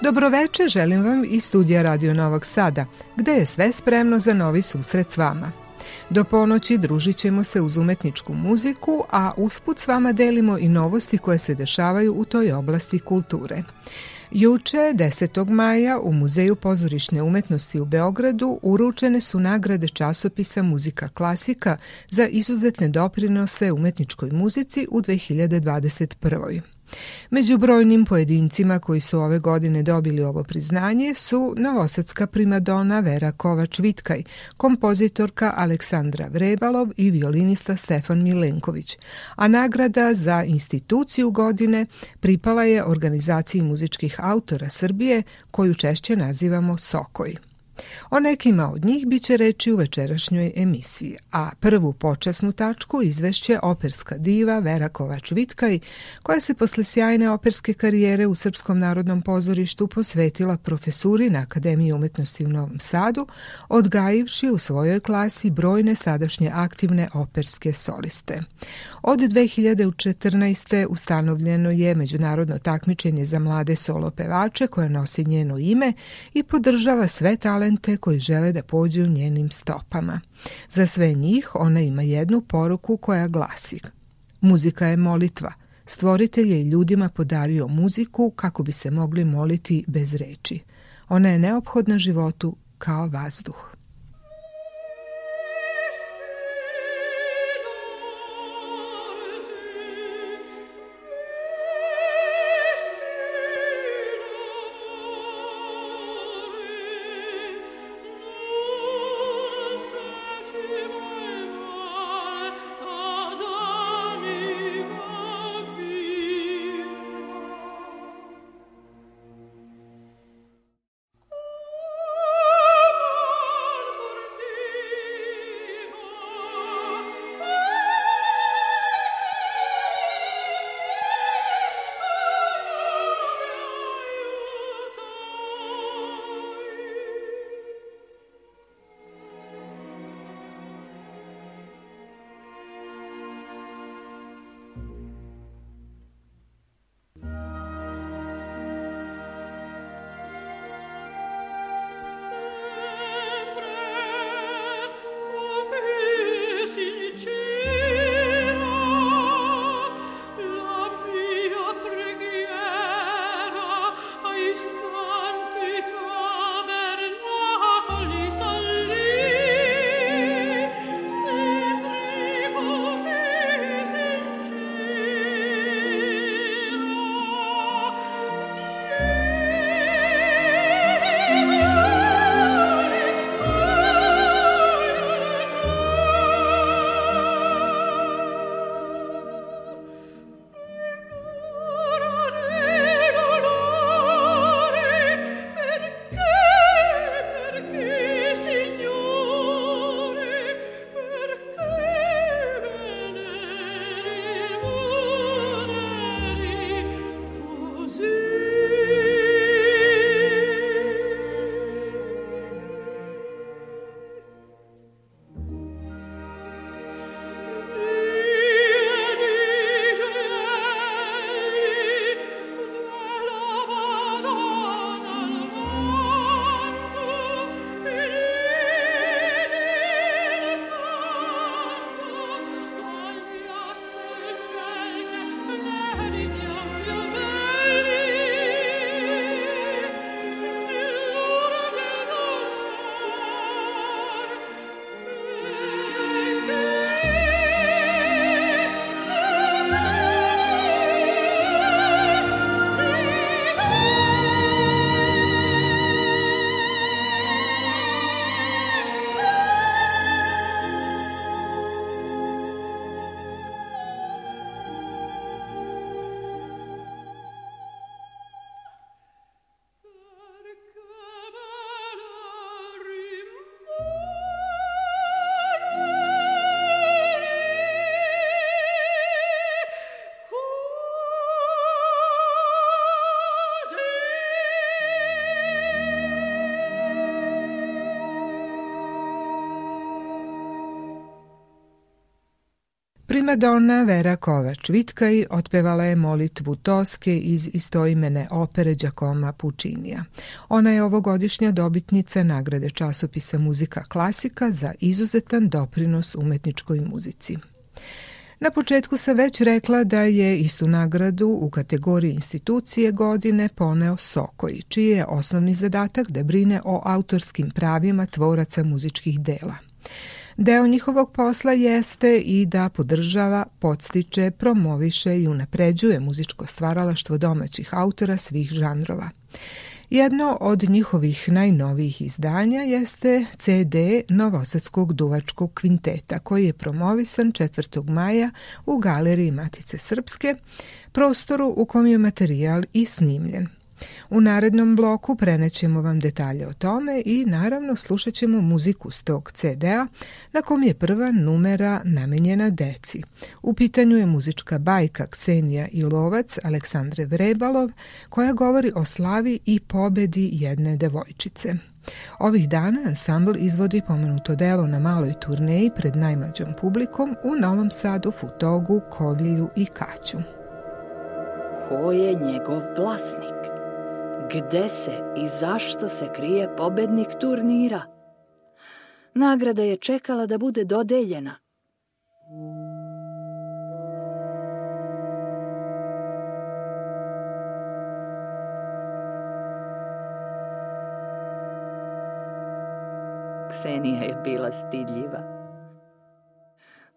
Dobroveče želim vam iz studija Radio Novog Sada, gde je sve spremno za novi susret s vama. Do ponoći družit ćemo se uz umetničku muziku, a usput s vama delimo i novosti koje se dešavaju u toj oblasti kulture. Juče, 10. maja, u Muzeju pozorišne umetnosti u Beogradu uručene su nagrade časopisa Muzika klasika za izuzetne doprinose umetničkoj muzici u 2021. Među brojnim pojedincima koji su ove godine dobili ovo priznanje su novosadska primadona Vera Kovač-Vitkaj, kompozitorka Aleksandra Vrebalov i violinista Stefan Milenković, a nagrada za instituciju godine pripala je organizaciji muzičkih autora Srbije koju češće nazivamo Sokoj. O nekima od njih biće reči u večerašnjoj emisiji, a prvu počasnu tačku izvešće operska diva Vera Kovač-Vitkaj, koja se posle sjajne operske karijere u Srpskom narodnom pozorištu posvetila profesuri na Akademiji umetnosti u Novom Sadu, odgajivši u svojoj klasi brojne sadašnje aktivne operske soliste. Od 2014. ustanovljeno je međunarodno takmičenje za mlade solo pevače koje nosi njeno ime i podržava sve talente koji žele da pođu njenim stopama. Za sve njih ona ima jednu poruku koja glasi Muzika je molitva. Stvoritelj je ljudima podario muziku kako bi se mogli moliti bez reči. Ona je neophodna životu kao vazduh. Primadonna Vera Kovač-Vitkaj otpevala je molitvu Toske iz istoimene opere Đakoma Pučinija. Ona je ovogodišnja dobitnica nagrade časopisa Muzika klasika za izuzetan doprinos umetničkoj muzici. Na početku sam već rekla da je istu nagradu u kategoriji institucije godine poneo Sokoj, čiji je osnovni zadatak da brine o autorskim pravima tvoraca muzičkih dela. Deo njihovog posla jeste i da podržava, podstiče, promoviše i unapređuje muzičko stvaralaštvo domaćih autora svih žanrova. Jedno od njihovih najnovijih izdanja jeste CD Novosadskog duvačkog kvinteta koji je promovisan 4. maja u Galeriji Matice Srpske, prostoru u kom je materijal i snimljen. U narednom bloku prenećemo vam detalje o tome i naravno slušat ćemo muziku s tog CD-a na kom je prva numera namenjena deci. U pitanju je muzička bajka Ksenija i Lovac Aleksandre Vrebalov koja govori o slavi i pobedi jedne devojčice. Ovih dana ansambl izvodi pomenuto delo na maloj turneji pred najmlađom publikom u Novom Sadu, Futogu, Kovilju i Kaću. Ko je njegov vlasnik? Gde se i zašto se krije pobednik turnira? Nagrada je čekala da bude dodeljena. Ksenija je bila stidljiva.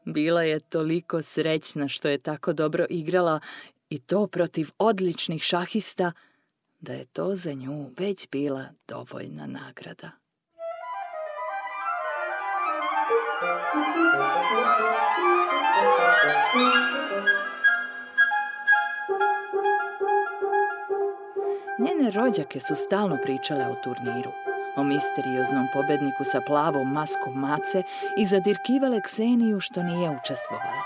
Bila je toliko srećna što je tako dobro igrala i to protiv odličnih šahista – da je to za nju već bila dovoljna nagrada. Njene rođake su stalno pričale o turniru, o misterioznom pobedniku sa plavom maskom mace i zadirkivale Kseniju što nije učestvovala.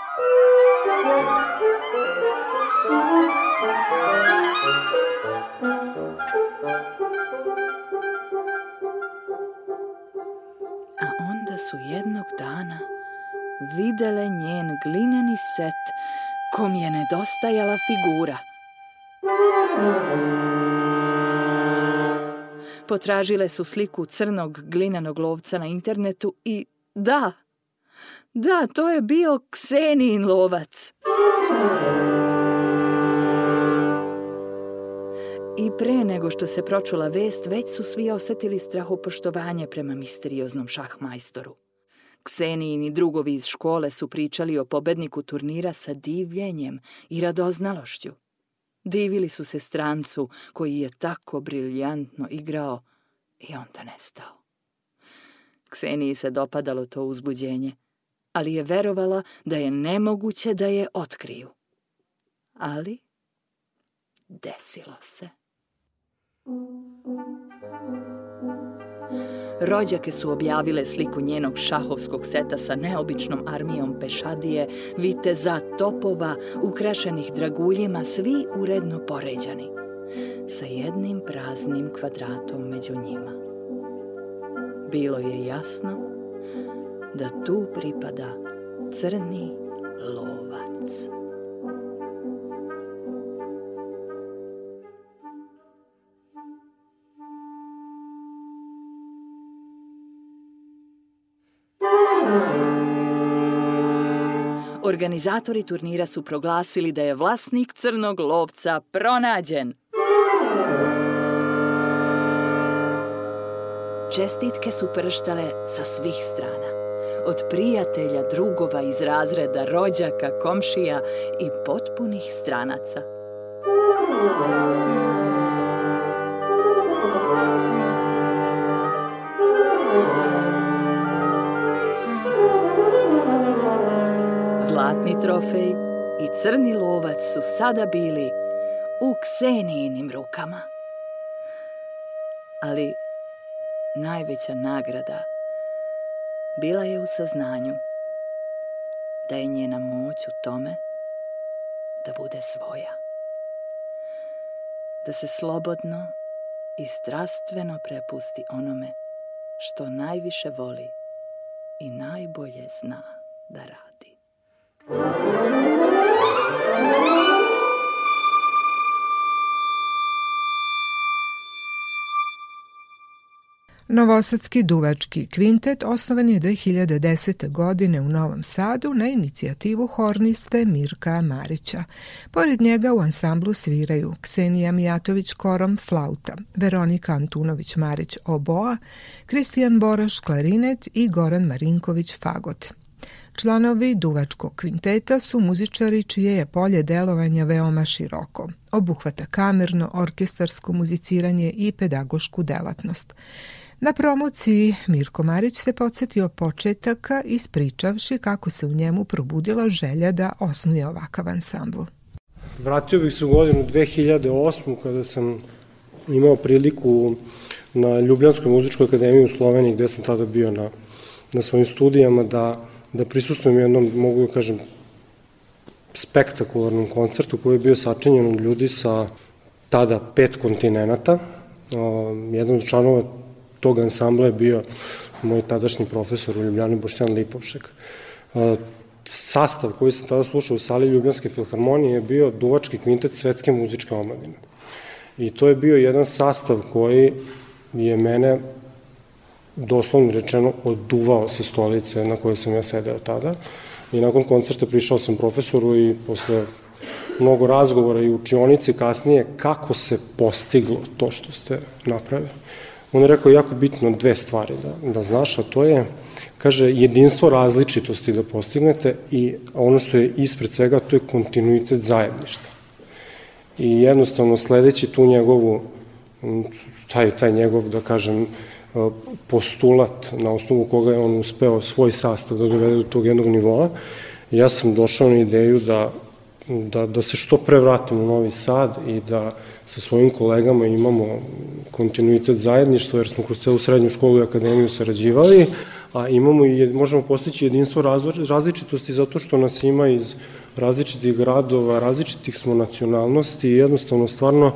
Su jednog dana videle njen glineni set kom je nedostajala figura. Potražile su sliku crnog glinenog lovca na internetu i da, da, to je bio Ksenijin lovac. I pre nego što se pročula vest, već su svi osetili strahopoštovanje prema misterioznom šahmajstoru. Ksenijini drugovi iz škole su pričali o pobedniku turnira sa divljenjem i radoznalošću. Divili su se strancu koji je tako briljantno igrao i onda nestao. Kseniji se dopadalo to uzbuđenje, ali je verovala da je nemoguće da je otkriju. Ali desilo se. Rođake su objavile sliku njenog šahovskog seta sa neobičnom armijom pešadije, viteza, topova, ukrašenih draguljima, svi uredno poređani, sa jednim praznim kvadratom među njima. Bilo je jasno da tu pripada crni lovac. Organizatori turnira su proglasili da je vlasnik crnog lovca pronađen. Čestitke su prštale sa svih strana. Od prijatelja, drugova iz razreda, rođaka, komšija i potpunih stranaca. Zlatni trofej i crni lovac su sada bili u Ksenijinim rukama. Ali najveća nagrada bila je u saznanju da je njena moć u tome da bude svoja. Da se slobodno i strastveno prepusti onome što najviše voli i najbolje zna da radi. Novosadski duvački kvintet osnovan je 2010. godine u Novom Sadu na inicijativu horniste Mirka Marića. Pored njega u ansamblu sviraju Ksenija Mijatović Korom flauta, Veronika Antunović Marić oboa, Kristijan Boraš klarinet i Goran Marinković fagot. Članovi duvačkog kvinteta su muzičari čije je polje delovanja veoma široko. Obuhvata kamerno, orkestarsko muziciranje i pedagošku delatnost. Na promociji Mirko Marić se podsjetio početaka ispričavši kako se u njemu probudila želja da osnuje ovakav ansambl. Vratio bih se u godinu 2008. kada sam imao priliku na Ljubljanskoj muzičkoj akademiji u Sloveniji gde sam tada bio na, na svojim studijama da, da prisustujem jednom, mogu da kažem, spektakularnom koncertu koji je bio sačinjen od ljudi sa tada pet kontinenta. jedan od članova tog ansambla je bio moj tadašnji profesor u Ljubljani Boštjan Lipovšek. Sastav koji sam tada slušao u sali Ljubljanske filharmonije je bio duvački kvintet svetske muzičke omladine. I to je bio jedan sastav koji je mene doslovno rečeno oduvao sa stolice na kojoj sam ja sedeo tada. I nakon koncerta prišao sam profesoru i posle mnogo razgovora i učionice kasnije kako se postiglo to što ste napravili on je rekao jako bitno dve stvari da, da znaš, a to je, kaže, jedinstvo različitosti da postignete i ono što je ispred svega, to je kontinuitet zajedništva. I jednostavno sledeći tu njegovu, taj, taj njegov, da kažem, postulat na osnovu koga je on uspeo svoj sastav da dovede do tog jednog nivoa, ja sam došao na ideju da, da, da se što pre vratim u Novi Sad i da sa svojim kolegama imamo kontinuitet zajedništva, jer smo kroz celu srednju školu i akademiju sarađivali, a imamo i možemo postići jedinstvo različitosti zato što nas ima iz različitih gradova, različitih smo nacionalnosti i jednostavno stvarno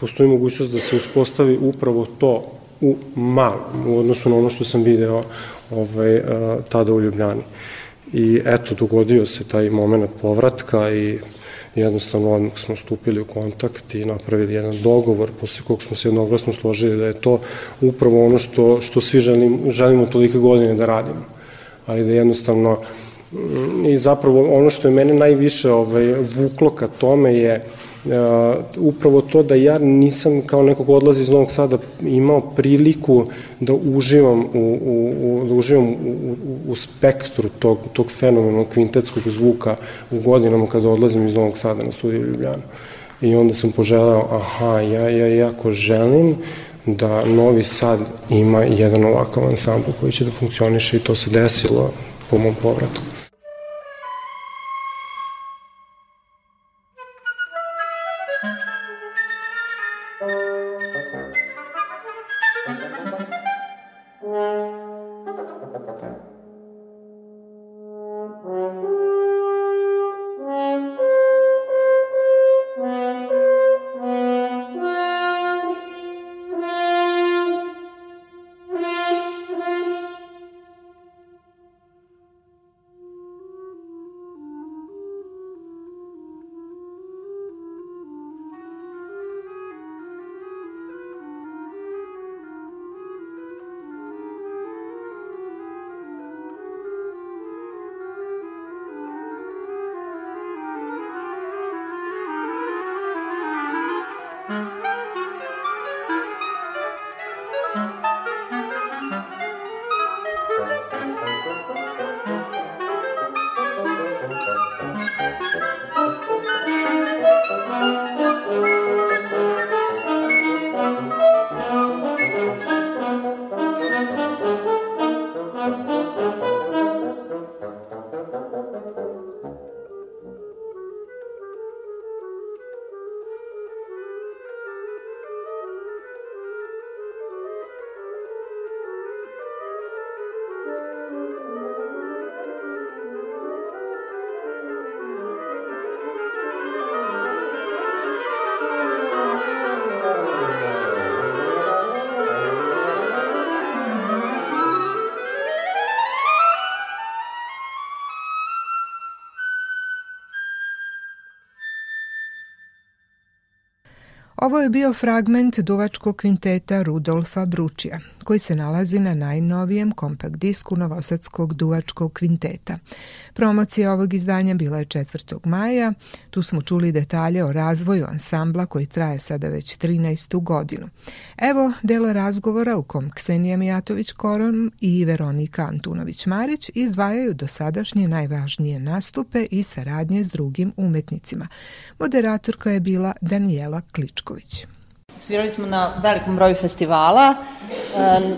postoji mogućnost da se uspostavi upravo to u malom, u odnosu na ono što sam video ovaj, tada u Ljubljani. I eto, dogodio se taj moment povratka i jednostavno odmah smo stupili u kontakt i napravili jedan dogovor posle kog smo se jednoglasno složili da je to upravo ono što, što svi želim, želimo tolike godine da radimo. Ali da jednostavno mm, i zapravo ono što je mene najviše ovaj, vuklo ka tome je Uh, upravo to da ja nisam kao neko ko odlazi iz Novog Sada imao priliku da uživam u, u, u, da uživam u, u, u spektru tog, tog fenomenog kvintetskog zvuka u godinama kada odlazim iz Novog Sada na studiju Ljubljana. I onda sam poželao, aha, ja, ja jako želim da Novi Sad ima jedan ovakav ansambl koji će da funkcioniše i to se desilo po mom povratku. Ovo je bio fragment duvačkog kvinteta Rudolfa Bručija, koji se nalazi na najnovijem kompakt disku Novosadskog duvačkog kvinteta. Promocija ovog izdanja bila je 4. maja. Tu smo čuli detalje o razvoju ansambla koji traje sada već 13. godinu. Evo dela razgovora u kom Ksenija Mijatović-Koron i Veronika Antunović-Marić izdvajaju dosadašnje najvažnije nastupe i saradnje s drugim umetnicima. Moderatorka je bila Danijela Kličković. Svirali smo na velikom broju festivala,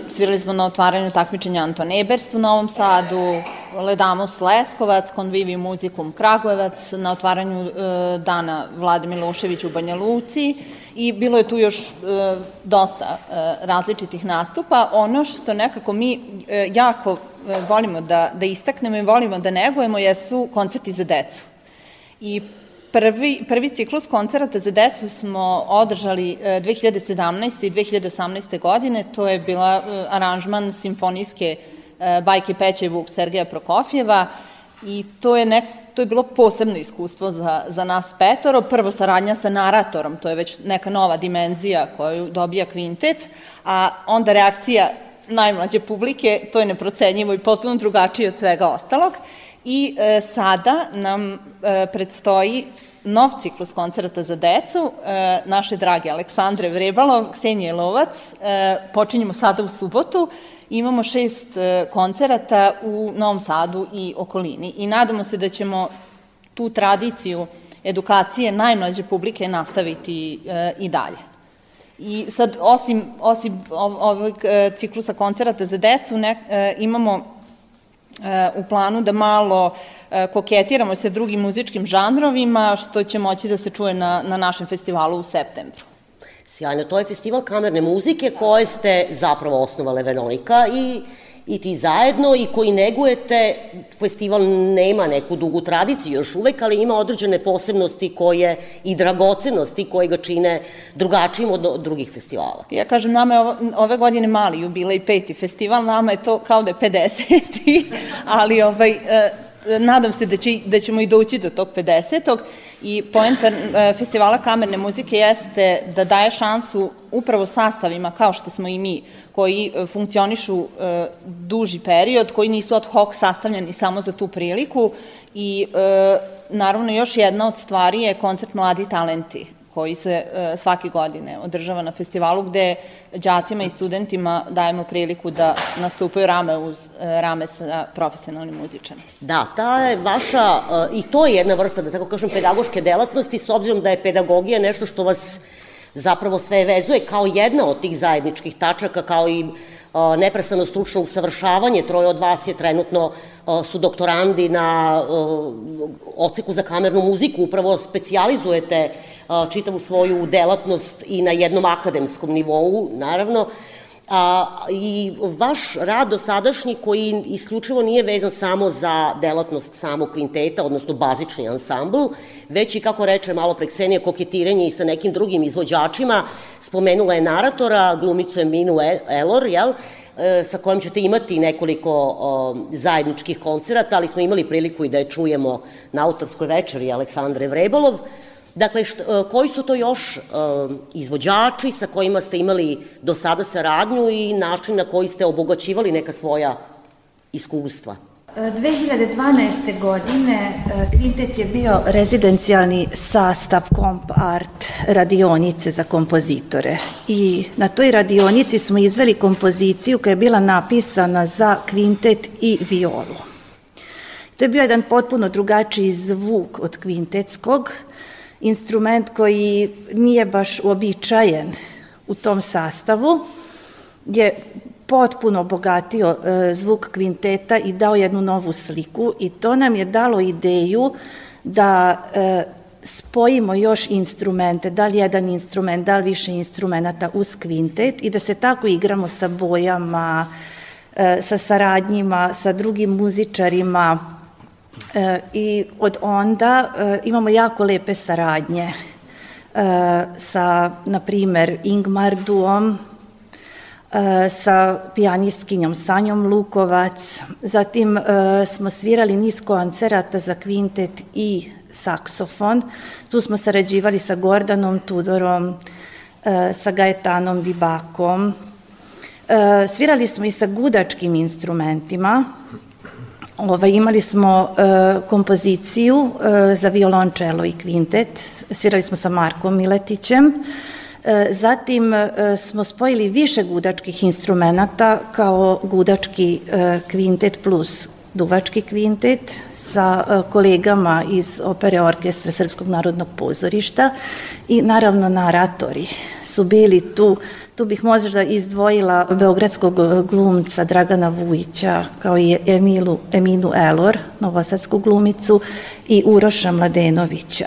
svirali smo na otvaranju takmičenja Anton Eberst u Novom Sadu, Ledamus Leskovac, Convivium Muzikum Kragujevac, na otvaranju e, dana Vlade Milošević u Banja Luci i bilo je tu još e, dosta e, različitih nastupa. Ono što nekako mi jako volimo da, da istaknemo i volimo da negujemo jesu koncerti za decu. I Prvi, prvi ciklus koncerata za decu smo održali 2017. E, i 2018. godine. To je bila e, aranžman simfonijske e, bajke Peća i Vuk Sergeja Prokofjeva i to je, nek, to je bilo posebno iskustvo za, za nas petoro. Prvo saradnja sa naratorom, to je već neka nova dimenzija koju dobija kvintet, a onda reakcija najmlađe publike, to je neprocenjivo i potpuno drugačije od svega ostalog. I e, sada nam e, predstoji nov ciklus koncerta za decu, e, naše drage Aleksandre Vrebalov, Ksenije Lovac. E, počinjemo sada u subotu. Imamo šest e, koncerata u Novom Sadu i okolini i nadamo se da ćemo tu tradiciju edukacije najmlađe publike nastaviti e, i dalje. I sad, osim, osim ovog e, ciklusa koncerata za decu, ne, imamo u planu da malo koketiramo sa drugim muzičkim žanrovima, što će moći da se čuje na, na našem festivalu u septembru. Sjajno, to je festival kamerne muzike koje ste zapravo osnovale Veronika i i ti zajedno i koji negujete, festival nema neku dugu tradiciju još uvek, ali ima određene posebnosti koje i dragocenosti koje ga čine drugačijim od drugih festivala. Ja kažem, nama je ove godine mali jubilej, peti festival, nama je to kao da je 50. ali ovaj, eh, nadam se da, će, da ćemo i doći do tog 50. I poenta e, festivala kamerne muzike jeste da daje šansu upravo sastavima kao što smo i mi, koji e, funkcionišu e, duži period, koji nisu ad hoc sastavljeni samo za tu priliku. I naravno još jedna od stvari je koncert Mladi talenti koji se e, svake godine održava na festivalu gde đacima i studentima dajemo priliku da nastupaju rame uz e, rame sa profesionalnim muzičarima. Da, ta je vaša, e, i to je jedna vrsta, da tako kažem, pedagoške delatnosti, s obzirom da je pedagogija nešto što vas zapravo sve vezuje kao jedna od tih zajedničkih tačaka, kao i neprestano stručno usavršavanje. Troje od vas je trenutno su doktorandi na oceku za kamernu muziku, upravo specializujete čitavu svoju delatnost i na jednom akademskom nivou, naravno. A, I vaš rad dosadašnji koji isključivo nije vezan samo za delatnost samog kvinteta, odnosno bazični ansambl, već i, kako reče malo pre Ksenija, koketiranje i sa nekim drugim izvođačima, spomenula je naratora, glumicu Eminu Elor, jel? E, sa kojom ćete imati nekoliko o, zajedničkih koncerata, ali smo imali priliku i da je čujemo na autorskoj večeri Aleksandre Vrebalov. Dakle, e, koji su to još uh, izvođači sa kojima ste imali do sada saradnju i način na koji ste obogaćivali neka svoja iskustva? 2012. godine Kvintet je bio rezidencijalni sastav Comp Art radionice za kompozitore i na toj radionici smo izveli kompoziciju koja je bila napisana za kvintet i violu. To je bio jedan potpuno drugačiji zvuk od kvintetskog, instrument koji nije baš uobičajen u tom sastavu, je potpuno obogatio e, zvuk kvinteta i dao jednu novu sliku i to nam je dalo ideju da e, spojimo još instrumente, da li jedan instrument, da li više instrumenta uz kvintet i da se tako igramo sa bojama, e, sa saradnjima, sa drugim muzičarima, E, I od onda e, imamo jako lepe saradnje e, sa, na primer, Ingmar Duom, e, sa pijanistkinjom Sanjom Lukovac. Zatim e, smo svirali niz koncerata za kvintet i saksofon. Tu smo sarađivali sa Gordanom Tudorom, sa Gaetanom Dibakom. E, svirali smo i sa gudačkim instrumentima. Ovaj, imali smo e, kompoziciju e, za violončelo i kvintet. Svirali smo sa Markom Miletićem. E, zatim e, smo spojili više gudačkih instrumenta kao gudački e, kvintet plus duvački kvintet sa kolegama iz opere orkestra Srpskog narodnog pozorišta i naravno naratori su bili tu Tu bih možda izdvojila beogradskog glumca Dragana Vujića, kao i Emilu, Eminu Elor, novosadsku glumicu, i Uroša Mladenovića.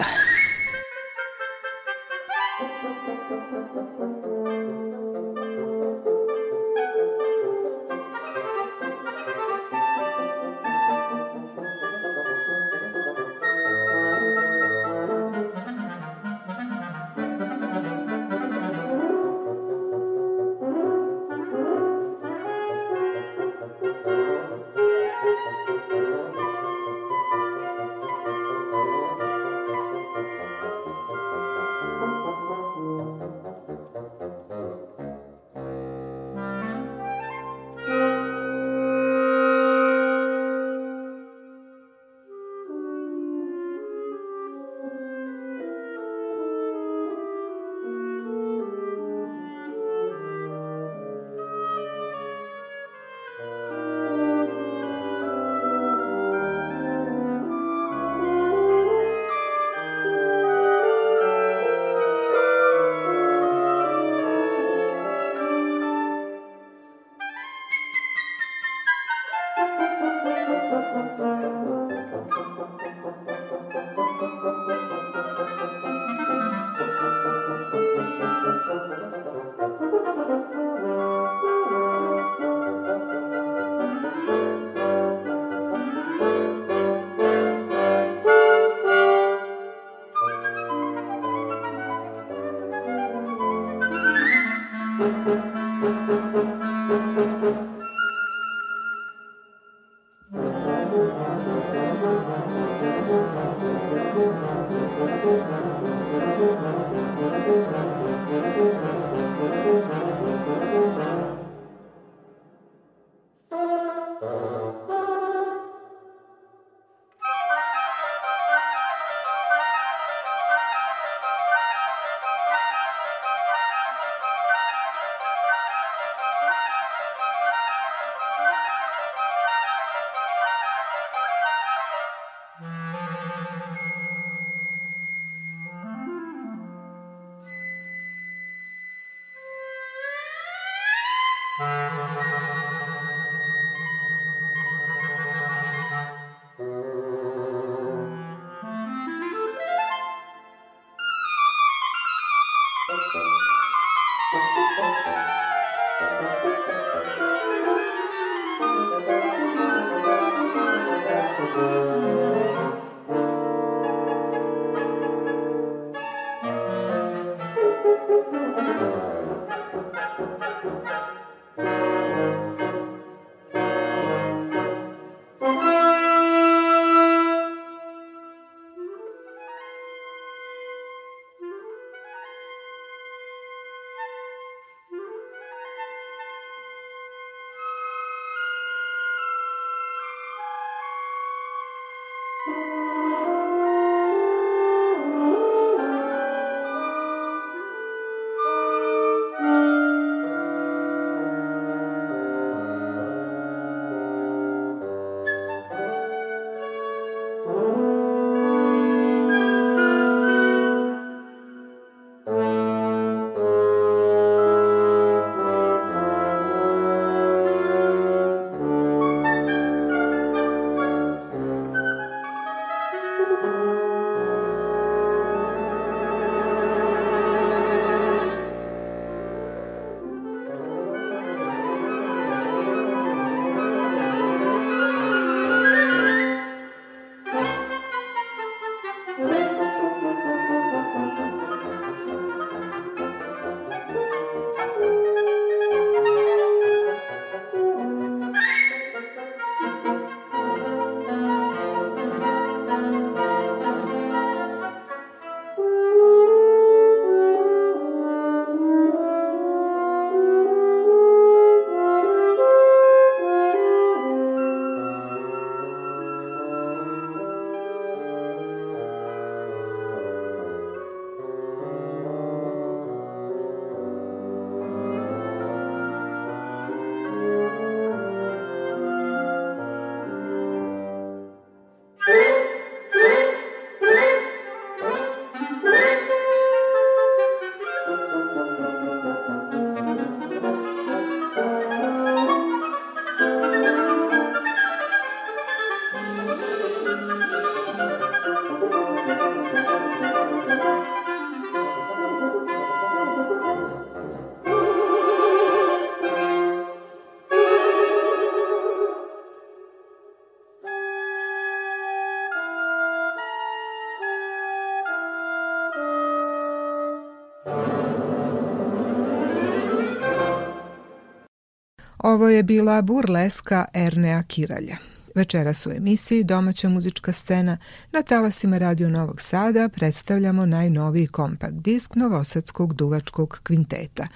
Ovo je bila burleska Ernea Kiralja. Večeras u emisiji Domaća muzička scena na talasima Radio Novog Sada predstavljamo najnoviji kompakt disk Novosadskog duvačkog kvinteta.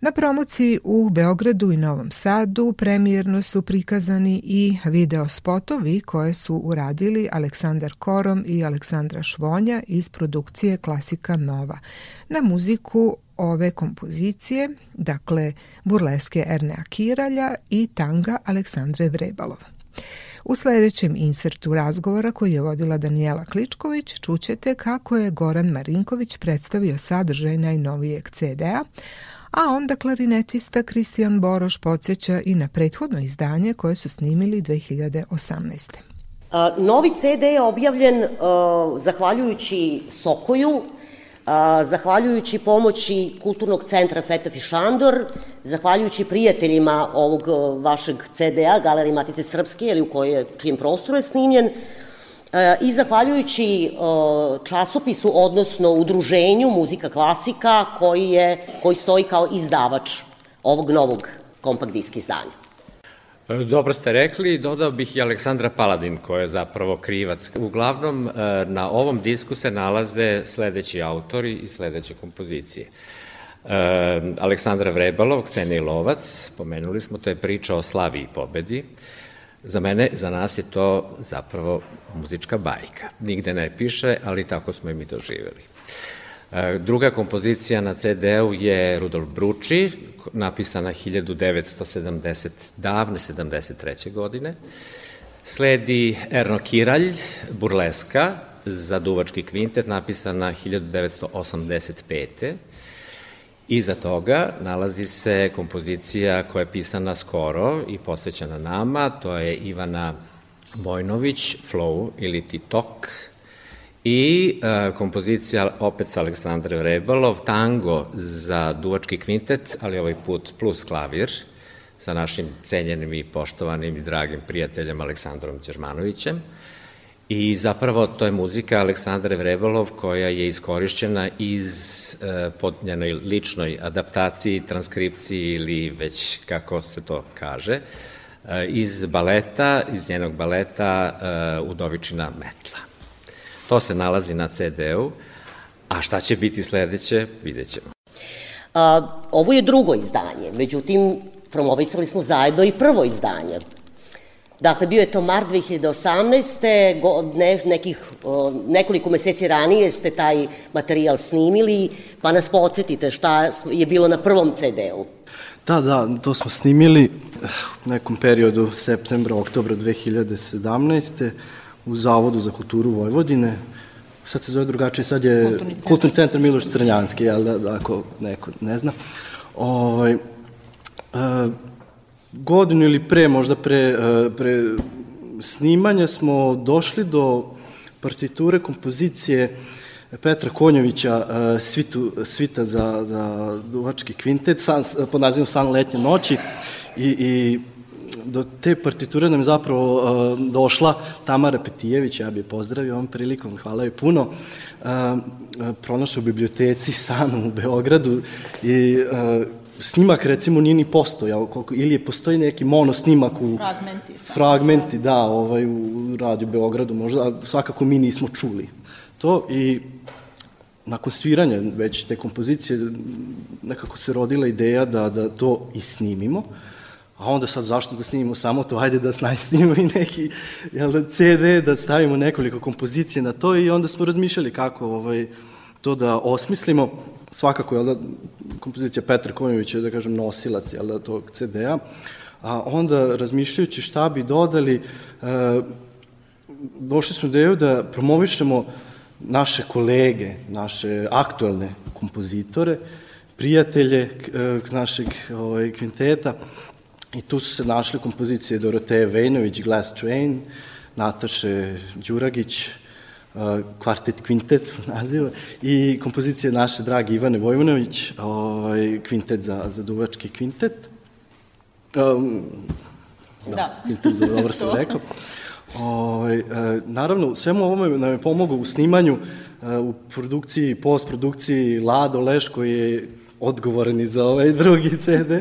Na promociji u Beogradu i Novom Sadu premijerno su prikazani i video spotovi koje su uradili Aleksandar Korom i Aleksandra Švonja iz produkcije Klasika Nova na muziku ove kompozicije, dakle burleske Ernea Kiralja i tanga Aleksandre Vrebalova. U sledećem insertu razgovora koji je vodila Danijela Kličković čućete kako je Goran Marinković predstavio sadržaj najnovijeg CD-a, a onda klarinetista Kristijan Boroš podsjeća i na prethodno izdanje koje su snimili 2018. Novi CD je objavljen zahvaljujući Sokoju, zahvaljujući pomoći Kulturnog centra Feta Fišandor, zahvaljujući prijateljima ovog vašeg CD-a, Galerije Matice Srpske, ili u kojoj, čijem prostoru je snimljen, i zahvaljujući časopisu, odnosno udruženju Muzika klasika, koji, je, koji stoji kao izdavač ovog novog kompakt disk izdanja. Dobro ste rekli, dodao bih i Aleksandra Paladin, koja je zapravo krivac. Uglavnom, e, na ovom disku se nalaze sledeći autori i sledeće kompozicije. E, Aleksandra Vrebalov, Ksenija Lovac, pomenuli smo, to je priča o slavi i pobedi. Za mene, za nas je to zapravo muzička bajka. Nigde ne piše, ali tako smo i mi doživeli. E, druga kompozicija na CD-u je Rudolf Bruči, napisana 1970, davne 73. godine. Sledi Erno Kiralj, Burleska, za duvački kvintet, napisana 1985. Iza toga nalazi se kompozicija koja je pisana skoro i posvećena nama, to je Ivana Vojnović, Flow ili Titok, i e, kompozicija opet sa Aleksandre Vrebalov, tango za duvački kvintet, ali ovaj put plus klavir, sa našim cenjenim i poštovanim i dragim prijateljem Aleksandrom Đermanovićem. I zapravo to je muzika Aleksandre Vrebalov koja je iskorišćena iz e, pod njenoj ličnoj adaptaciji, transkripciji ili već kako se to kaže, e, iz baleta, iz njenog baleta e, Udovičina metla. To se nalazi na CD-u, a šta će biti sledeće, vidjet ćemo. A, ovo je drugo izdanje, međutim, promovisali smo zajedno i prvo izdanje. Dakle, bio je to mart 2018. Go, ne, nekih, o, nekoliko meseci ranije ste taj materijal snimili, pa nas podsjetite šta je bilo na prvom CD-u. Da, da, to smo snimili u nekom periodu septembra, oktobra 2017 u Zavodu za kulturu Vojvodine. Sad se zove drugačije, sad je Kulturni centar, Kulturni centar Miloš Crnjanski, jel da, da, ako neko ne zna. Ovaj, e, godinu ili pre, možda pre, e, pre snimanja smo došli do partiture kompozicije Petra Konjovića e, svitu, svita za, za duvački kvintet san, pod nazivom San letnje noći i, i do te partiture nam je zapravo uh, došla Tamara Petijević, ja bih pozdravio ovom prilikom, hvala joj puno, uh, pronašao u biblioteci San u Beogradu i uh, snimak recimo nije ni postojao, koliko, ili je postoji neki mono snimak u... Fragmenti. Fragmenti, da, ovaj, u Radio Beogradu možda, a svakako mi nismo čuli to i nakon sviranja već te kompozicije nekako se rodila ideja da, da to i snimimo. Uh, A onda sad zašto da snimimo samo to, ajde da snimimo i neki jel, da, CD, da stavimo nekoliko kompozicije na to i onda smo razmišljali kako ovaj, to da osmislimo. Svakako, jel da, kompozicija Petra Konjovića je, da kažem, nosilac, jel da, tog CD-a. A onda, razmišljajući šta bi dodali, e, došli smo ideju da promovišemo naše kolege, naše aktuelne kompozitore, prijatelje e, našeg ovaj, kvinteta, I tu su se našle kompozicije Doroteje Vejnović, Glass Train, Nataše Đuragić, uh, kvartet kvintet naziva, i kompozicije naše drage Ivane Vojvonović, ovaj, kvintet za, za duvački kvintet. Um, da, da. kvintet za dobro sam rekao. Ovaj, uh, naravno, svemu ovome nam je pomogao u snimanju, uh, u produkciji, postprodukciji Lado Leš koji je odgovoran i za ovaj drugi CD.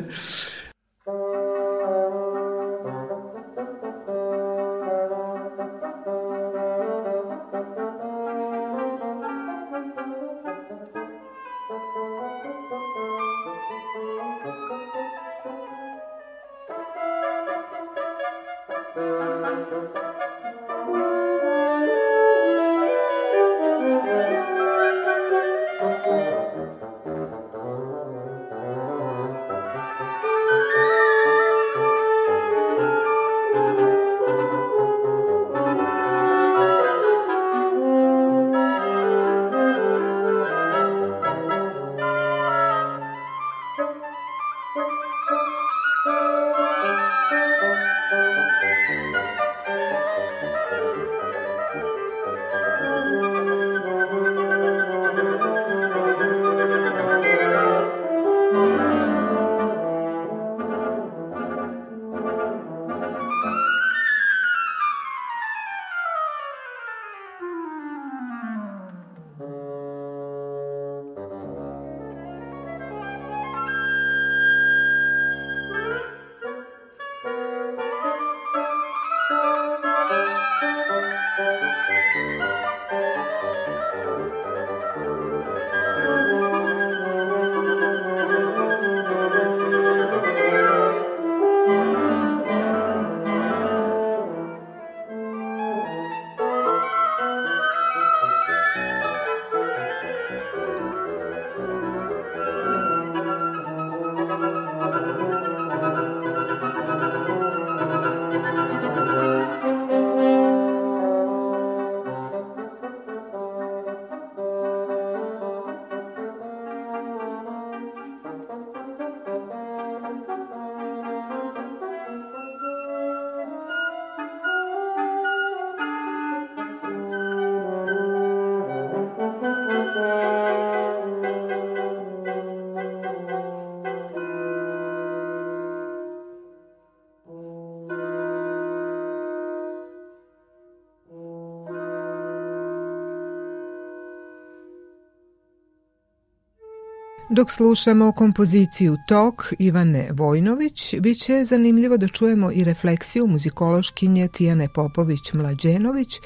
Dok slušamo kompoziciju Tok Ivane Vojnović, bit će zanimljivo da čujemo i refleksiju muzikološkinje Tijane Popović-Mlađenović,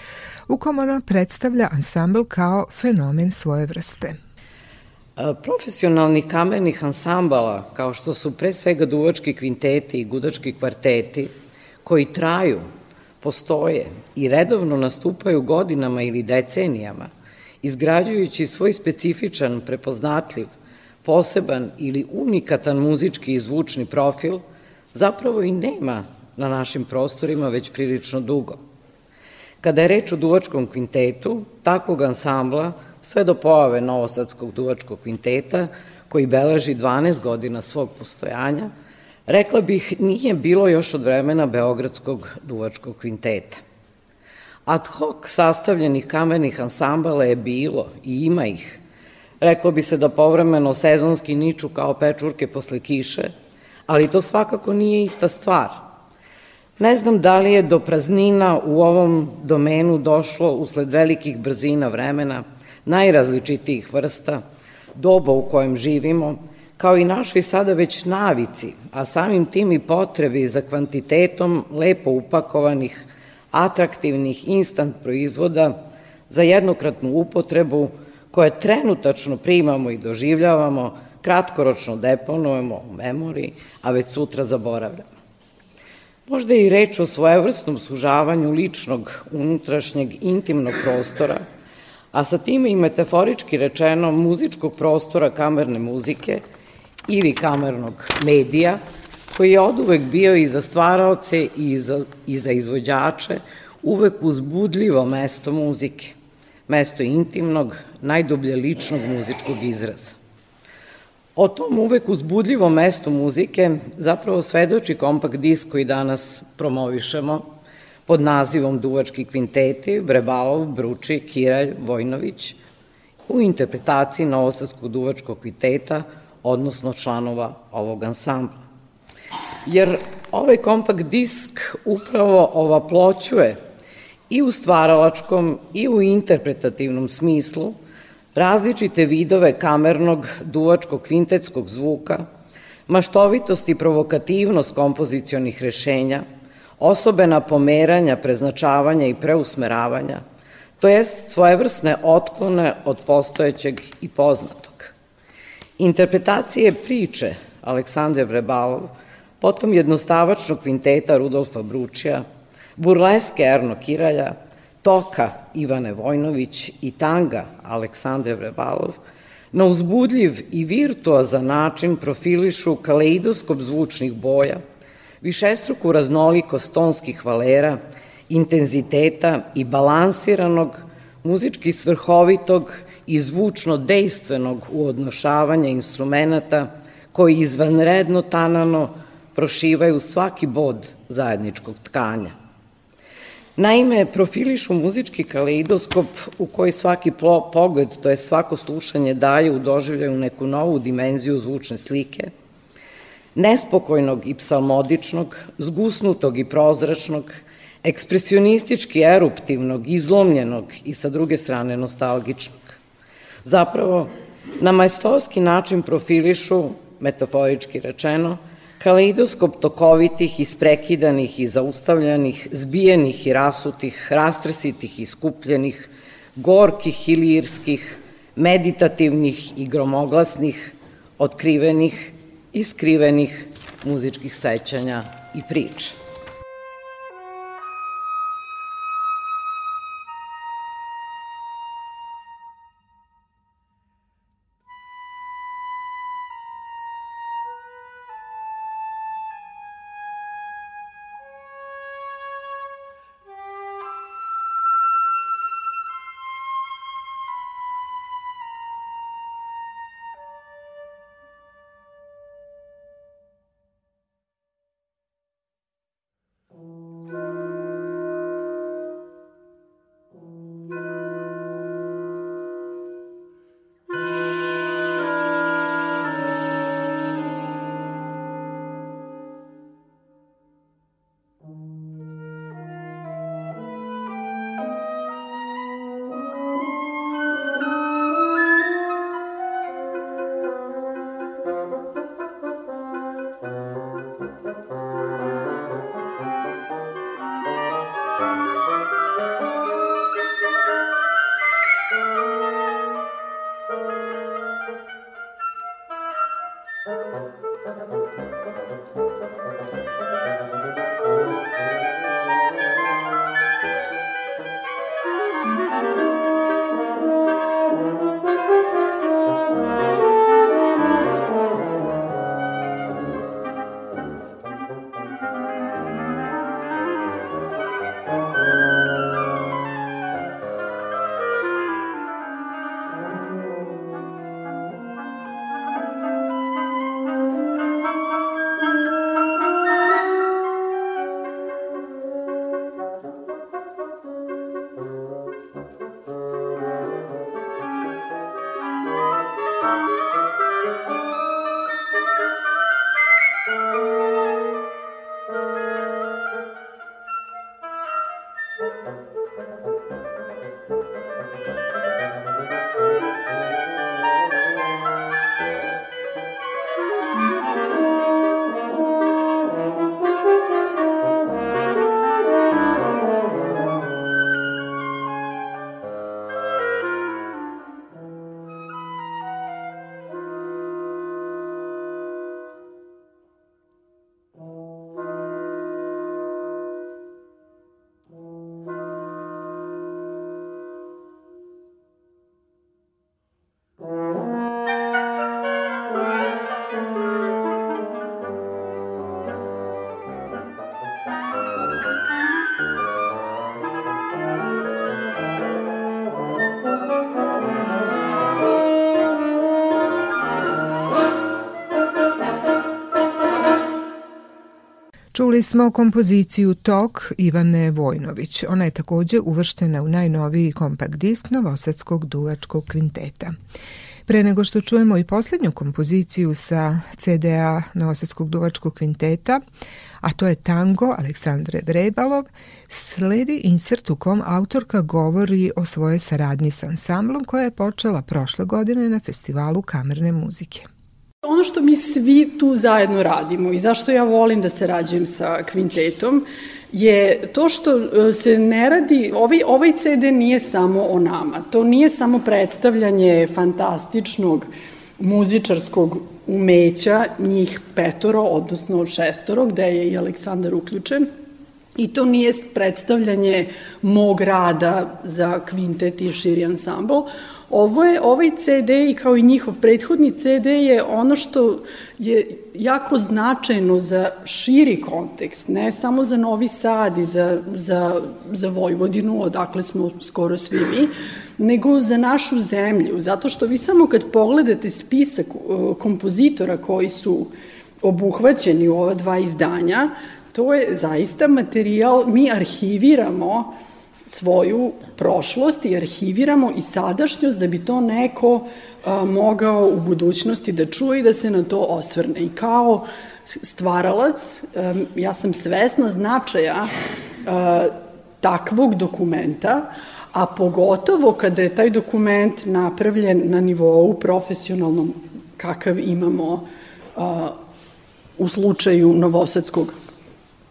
u kom ona predstavlja ansambl kao fenomen svoje vrste. Profesionalni kamenih ansambala, kao što su pre svega duvački kvinteti i gudački kvarteti, koji traju, postoje i redovno nastupaju godinama ili decenijama, izgrađujući svoj specifičan, prepoznatljiv, poseban ili unikatan muzički i zvučni profil zapravo i nema na našim prostorima već prilično dugo. Kada je reč o duvačkom kvintetu, takvog ansambla, sve do pojave Novosadskog duvačkog kvinteta, koji beleži 12 godina svog postojanja, rekla bih nije bilo još od vremena Beogradskog duvačkog kvinteta. Ad hoc sastavljenih kamenih ansambala je bilo i ima ih, Reklo bi se da povremeno sezonski niču kao pečurke posle kiše, ali to svakako nije ista stvar. Ne znam da li je do praznina u ovom domenu došlo usled velikih brzina vremena, najrazličitijih vrsta, doba u kojem živimo, kao i našoj sada već navici, a samim tim i potrebi za kvantitetom lepo upakovanih, atraktivnih instant proizvoda za jednokratnu upotrebu, koje trenutačno primamo i doživljavamo, kratkoročno deponujemo u memoriji, a već sutra zaboravljamo. Možda je i reč o svojevrsnom sužavanju ličnog, unutrašnjeg, intimnog prostora, a sa time i metaforički rečeno muzičkog prostora kamerne muzike ili kamernog medija, koji je od uvek bio i za stvaraoce i za, i za izvođače uvek uzbudljivo mesto muzike mesto intimnog, najdublje ličnog muzičkog izraza. O tom uvek uzbudljivom mestu muzike zapravo svedoči kompakt disk koji danas promovišemo pod nazivom Duvački kvinteti, Brebalov, Bruči, Kiralj, Vojnović, u interpretaciji Novosadskog duvačkog kvinteta, odnosno članova ovog ansambla. Jer ovaj kompakt disk upravo ovaploćuje i u stvaralačkom i u interpretativnom smislu različite vidove kamernog, duvačkog, kvintetskog zvuka, maštovitost i provokativnost kompozicionih rešenja, osobena pomeranja, preznačavanja i preusmeravanja, to jest svojevrsne otklone od postojećeg i poznatog. Interpretacije priče Aleksandre Vrebalov, potom jednostavačnog kvinteta Rudolfa Bručija, burleske Erno Kiralja, Toka Ivane Vojnović i tanga Aleksandre Vrebalov na uzbudljiv i virtuozan način profilišu kaleidoskop zvučnih boja, višestruku raznolikost tonskih valera, intenziteta i balansiranog, muzički svrhovitog i zvučno dejstvenog uodnošavanja instrumenta koji izvanredno tanano prošivaju svaki bod zajedničkog tkanja. Naime, profilišu muzički kaleidoskop u koji svaki pogled, to je svako slušanje, daje u doživljaju neku novu dimenziju zvučne slike, nespokojnog i psalmodičnog, zgusnutog i prozračnog, ekspresionistički eruptivnog, izlomljenog i sa druge strane nostalgičnog. Zapravo, na majstorski način profilišu, metaforički rečeno, kaleidoskop tokovitih, isprekidanih i zaustavljanih, zbijenih i rasutih, rastresitih i skupljenih, gorkih i lirskih, meditativnih i gromoglasnih, otkrivenih i skrivenih muzičkih sećanja i priča. Čuli smo kompoziciju Tok Ivane Vojnović. Ona je takođe uvrštena u najnoviji kompakt disk Novosadskog duvačkog kvinteta. Pre nego što čujemo i poslednju kompoziciju sa CDA Novosadskog duvačkog kvinteta, a to je tango Aleksandre Drebalov, sledi insert u kom autorka govori o svojoj saradnji sa ansamblom koja je počela prošle godine na festivalu kamerne muzike. Ono što mi svi tu zajedno radimo i zašto ja volim da se rađujem sa kvintetom je to što e, se ne radi, ovaj, ovaj CD nije samo o nama, to nije samo predstavljanje fantastičnog muzičarskog umeća, njih petoro, odnosno šestoro, gde je i Aleksandar uključen, I to nije predstavljanje mog rada za kvintet i širi ansambl. Ovo je, ovaj CD i kao i njihov prethodni CD je ono što je jako značajno za širi kontekst, ne samo za Novi Sad i za, za, za Vojvodinu, odakle smo skoro svi mi, nego za našu zemlju, zato što vi samo kad pogledate spisak uh, kompozitora koji su obuhvaćeni u ova dva izdanja, to je zaista materijal, mi arhiviramo svoju prošlost i arhiviramo i sadašnjost da bi to neko a, mogao u budućnosti da čuje i da se na to osvrne. I kao stvaralac, a, ja sam svesna značaja a, takvog dokumenta, a pogotovo kada je taj dokument napravljen na nivou profesionalnom kakav imamo a, u slučaju Novosadskog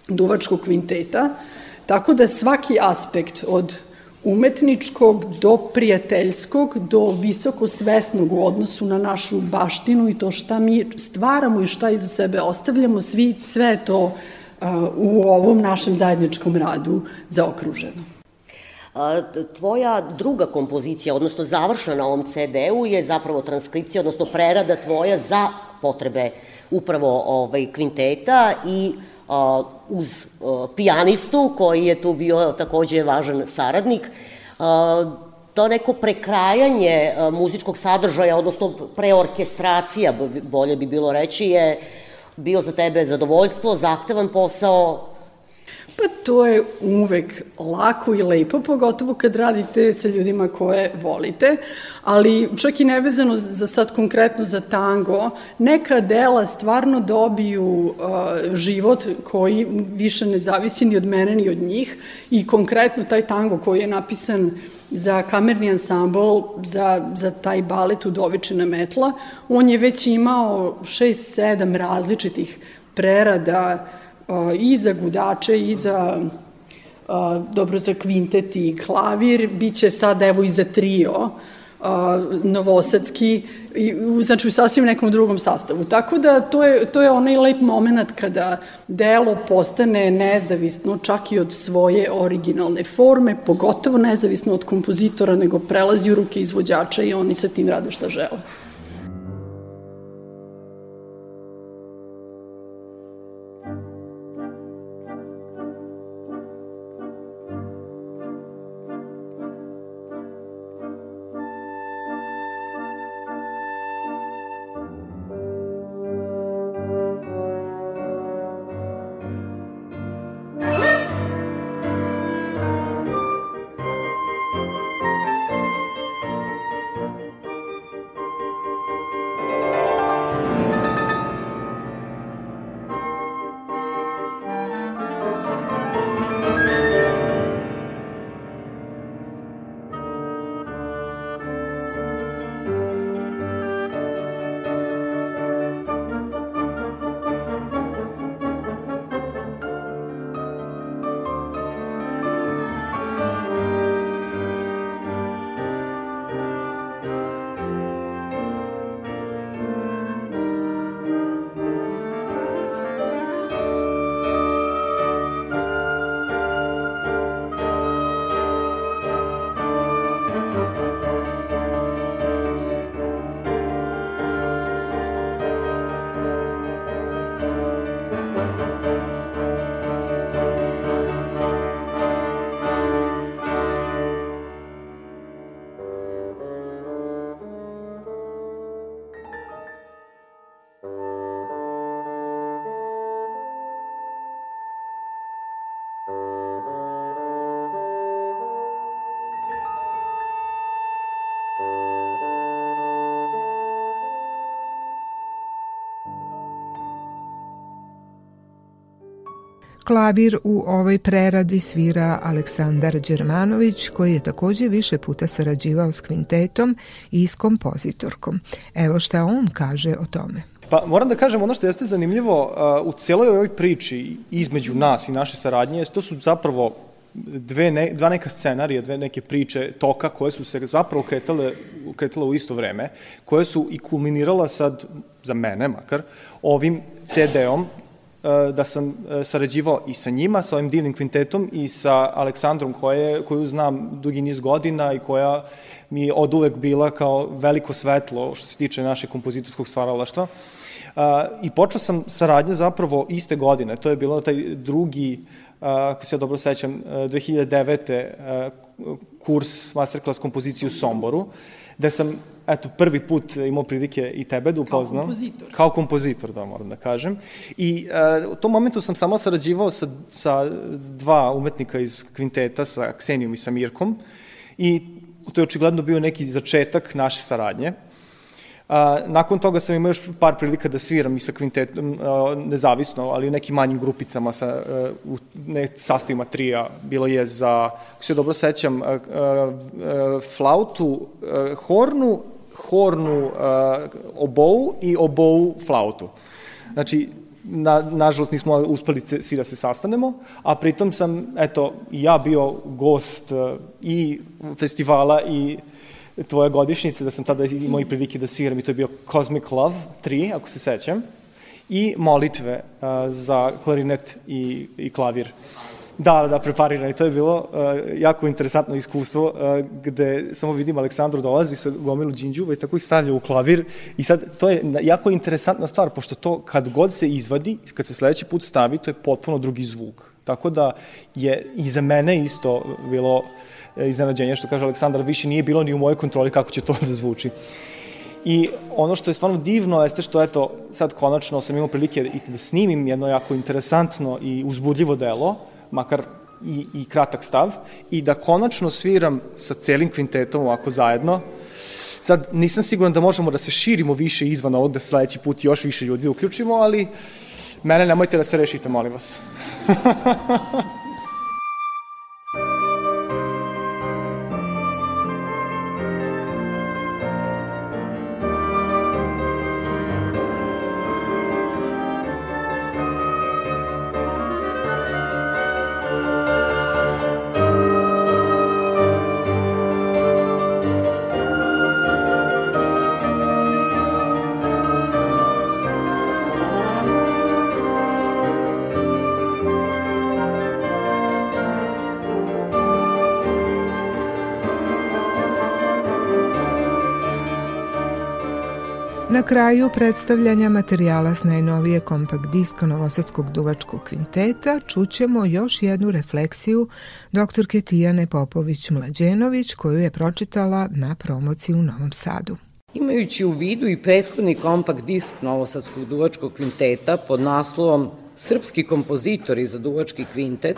duvačkog kvinteta, tako da svaki aspekt od umetničkog do prijateljskog, do visoko svesnog u odnosu na našu baštinu i to šta mi stvaramo i šta iza sebe ostavljamo, svi, sve to u ovom našem zajedničkom radu zaokruženo. Tvoja druga kompozicija, odnosno završena na ovom CD-u, je zapravo transkripcija, odnosno prerada tvoja za potrebe upravo ovaj, kvinteta i uz pijanistu koji je tu bio takođe važan saradnik. To neko prekrajanje muzičkog sadržaja, odnosno preorkestracija, bolje bi bilo reći, je bio za tebe zadovoljstvo, zahtevan posao, Pa to je uvek lako i lepo, pogotovo kad radite sa ljudima koje volite, ali čak i nevezano za sad konkretno za tango, neka dela stvarno dobiju uh, život koji više ne zavisi ni od mene ni od njih i konkretno taj tango koji je napisan za kamerni ansambl, za, za taj balet Udovičina metla, on je već imao šest, sedam različitih prerada, i za gudače i za dobro za kvintet i klavir, bit će sad evo i za trio novosadski, znači u sasvim nekom drugom sastavu. Tako da to je, to je onaj lep moment kada delo postane nezavisno čak i od svoje originalne forme, pogotovo nezavisno od kompozitora, nego prelazi u ruke izvođača i oni sa tim rade šta žele. Klavir u ovoj preradi svira Aleksandar Đermanović, koji je takođe više puta sarađivao s kvintetom i s kompozitorkom. Evo šta on kaže o tome. Pa moram da kažem, ono što jeste zanimljivo u cijeloj ovoj priči između nas i naše saradnje, to su zapravo dve ne, dva neka scenarija, dve neke priče toka koje su se zapravo kretale, kretale u isto vreme, koje su i kulminirala sad, za mene makar, ovim CD-om da sam sarađivao i sa njima, sa ovim divnim kvintetom i sa Aleksandrom koje, koju znam dugi niz godina i koja mi je od uvek bila kao veliko svetlo što se tiče našeg kompozitorskog stvaralaštva. I počeo sam saradnju zapravo iste godine, to je bilo taj drugi, ako se ja dobro sećam, 2009. kurs masterclass kompozicije u Somboru, gde sam eto, prvi put imao prilike i tebe da upoznam. Kao kompozitor. Kao kompozitor, da moram da kažem. I uh, u tom momentu sam samo sarađivao sa, sa dva umetnika iz kvinteta, sa Ksenijom i sa Mirkom. I to je očigledno bio neki začetak naše saradnje. A, nakon toga sam imao još par prilika da sviram i sa kvintetom, nezavisno, ali u nekim manjim grupicama, sa, a, u ne, sastavima trija. Bilo je za, ako se dobro sećam, a, a, flautu, hornu, hornu a, obou i obou flautu. Znači, na, nažalost nismo uspeli svi da se sastanemo, a pritom sam, eto, ja bio gost uh, i festivala i tvoje godišnjice, da sam tada imao i prilike da sviram i to je bio Cosmic Love 3, ako se sećam, i molitve uh, za klarinet i, i klavir. Da, da, preparirani. To je bilo uh, jako interesantno iskustvo uh, gde samo vidim Aleksandru dolazi sa gomilu džinđuva i tako ih stavlja u klavir i sad to je jako interesantna stvar pošto to kad god se izvadi, kad se sledeći put stavi, to je potpuno drugi zvuk. Tako da je i za mene isto bilo uh, iznenađenje što kaže Aleksandar, više nije bilo ni u mojoj kontroli kako će to da zvuči. I ono što je stvarno divno jeste što, eto, sad konačno sam imao prilike i da snimim jedno jako interesantno i uzbudljivo delo, makar i, i kratak stav, i da konačno sviram sa celim kvintetom ovako zajedno. Sad, nisam siguran da možemo da se širimo više izvan ovog, da sledeći put još više ljudi uključimo, ali mene nemojte da se rešite, molim vas. kraju predstavljanja materijala s najnovije kompakt diska Novosadskog duvačkog kvinteta čućemo još jednu refleksiju doktorke Tijane Popović-Mlađenović koju je pročitala na promociji u Novom Sadu. Imajući u vidu i prethodni kompakt disk Novosadskog duvačkog kvinteta pod naslovom Srpski kompozitori za duvački kvintet,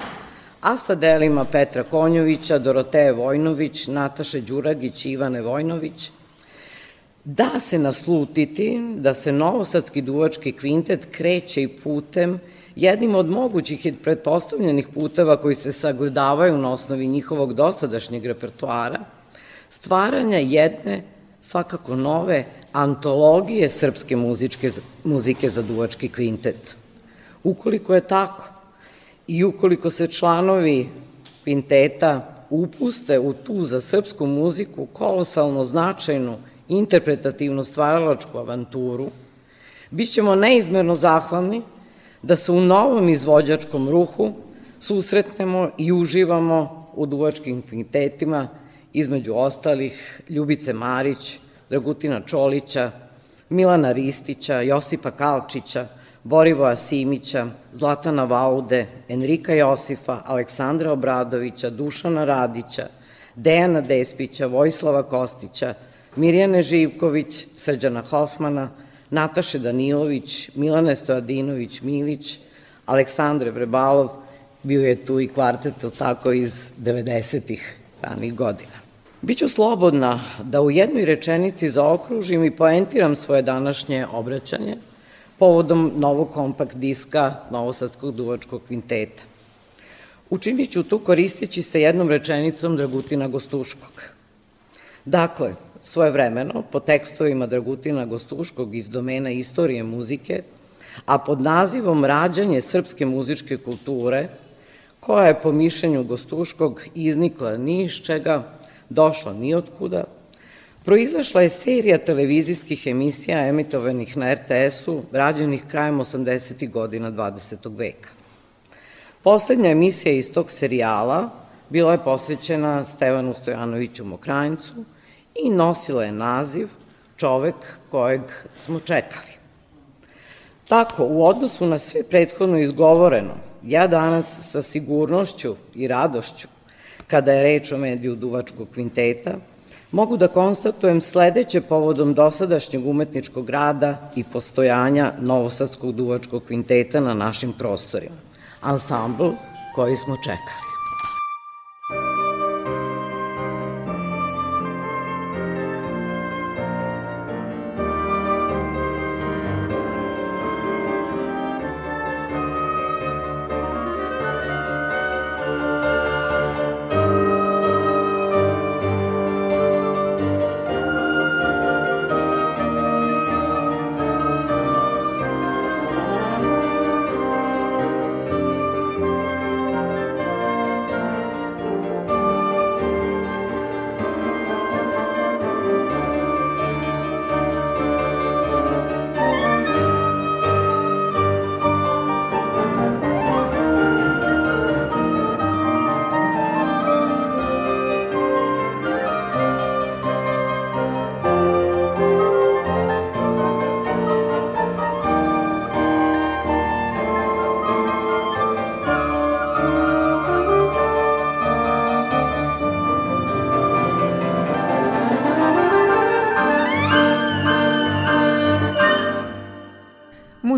a sa delima Petra Konjovića, Doroteje Vojnović, Nataše Đuragić i Ivane Vojnović – Da se naslutiti da se Novosadski duvački kvintet kreće i putem jednim od mogućih i pretpostavljenih puteva koji se sagledavaju na osnovi njihovog dosadašnjeg repertoara, stvaranja jedne, svakako nove, antologije srpske muzičke, muzike za duvački kvintet. Ukoliko je tako i ukoliko se članovi kvinteta upuste u tu za srpsku muziku kolosalno značajnu interpretativnu stvaralačku avanturu, bit ćemo neizmerno zahvalni da se u novom izvođačkom ruhu susretnemo i uživamo u duvačkim kvintetima, između ostalih Ljubice Marić, Dragutina Čolića, Milana Ristića, Josipa Kalčića, Borivoja Simića, Zlatana Vaude, Enrika Josifa, Aleksandra Obradovića, Dušana Radića, Dejana Despića, Vojslava Kostića, Mirjane Živković, Srđana Hofmana, Nataše Danilović, Milane Stojadinović Milić, Aleksandre Vrebalov, bio je tu i kvartet, tako, iz 90-ih ranih godina. Biću slobodna da u jednoj rečenici zaokružim i poentiram svoje današnje obraćanje povodom novog kompakt diska Novosadskog duvačkog kvinteta. Učinit ću to koristeći se jednom rečenicom Dragutina Gostuškog. Dakle, svojevremeno po tekstovima Dragutina Gostuškog iz domena istorije muzike, a pod nazivom Rađanje srpske muzičke kulture, koja je po mišljenju Gostuškog iznikla ni iz čega, došla ni od kuda, Proizašla je serija televizijskih emisija emitovanih na RTS-u, rađenih krajem 80. godina 20. veka. Poslednja emisija iz tog serijala bila je posvećena Stevanu Stojanoviću Mokrajncu i nosila je naziv Čovek kojeg smo čekali. Tako, u odnosu na sve prethodno izgovoreno, ja danas sa sigurnošću i radošću, kada je reč o mediju Duvačkog kvinteta, mogu da konstatujem sledeće povodom dosadašnjeg umetničkog rada i postojanja Novosadskog duvačkog kvinteta na našim prostorima. Ansambl koji smo čekali.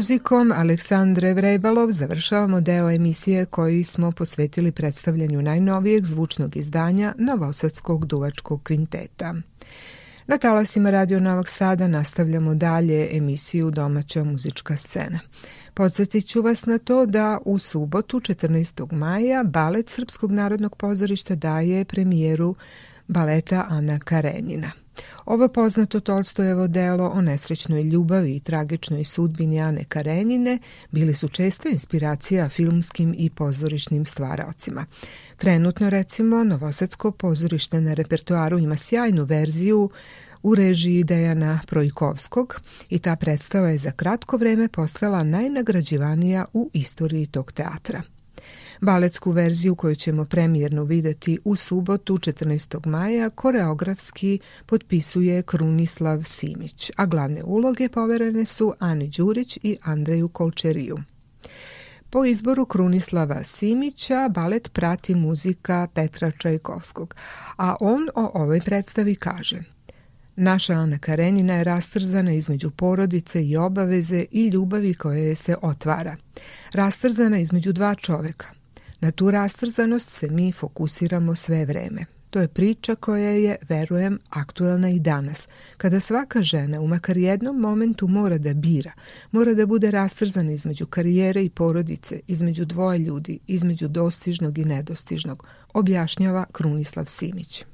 Muzikom Aleksandre Vrebalov završavamo deo emisije koji smo posvetili predstavljanju najnovijeg zvučnog izdanja Novosadskog duvačkog kvinteta. Na talasima Radio Novog Sada nastavljamo dalje emisiju Domaća muzička scena. Podsjetit ću vas na to da u subotu 14. maja Balet Srpskog narodnog pozorišta daje premijeru baleta Ana Karenjina – Ovo poznato Tolstojevo delo o nesrećnoj ljubavi i tragičnoj sudbini Ane Karenjine bili su česta inspiracija filmskim i pozorišnim stvaraocima. Trenutno, recimo, Novosadsko pozorište na repertoaru ima sjajnu verziju u režiji Dejana Projkovskog i ta predstava je za kratko vreme postala najnagrađivanija u istoriji tog teatra. Baletsku verziju koju ćemo premijerno videti u subotu 14. maja koreografski potpisuje Krunislav Simić, a glavne uloge poverene su Ani Đurić i Andreju Kolčeriju. Po izboru Krunislava Simića balet prati muzika Petra Čajkovskog, a on o ovoj predstavi kaže – Naša Ana Karenina je rastrzana između porodice i obaveze i ljubavi koja je se otvara. Rastrzana između dva čoveka – Na tu rastrzanost se mi fokusiramo sve vreme. To je priča koja je, verujem, aktuelna i danas, kada svaka žena u makar jednom momentu mora da bira, mora da bude rastrzana između karijere i porodice, između dvoje ljudi, između dostižnog i nedostižnog, objašnjava Krunislav Simić.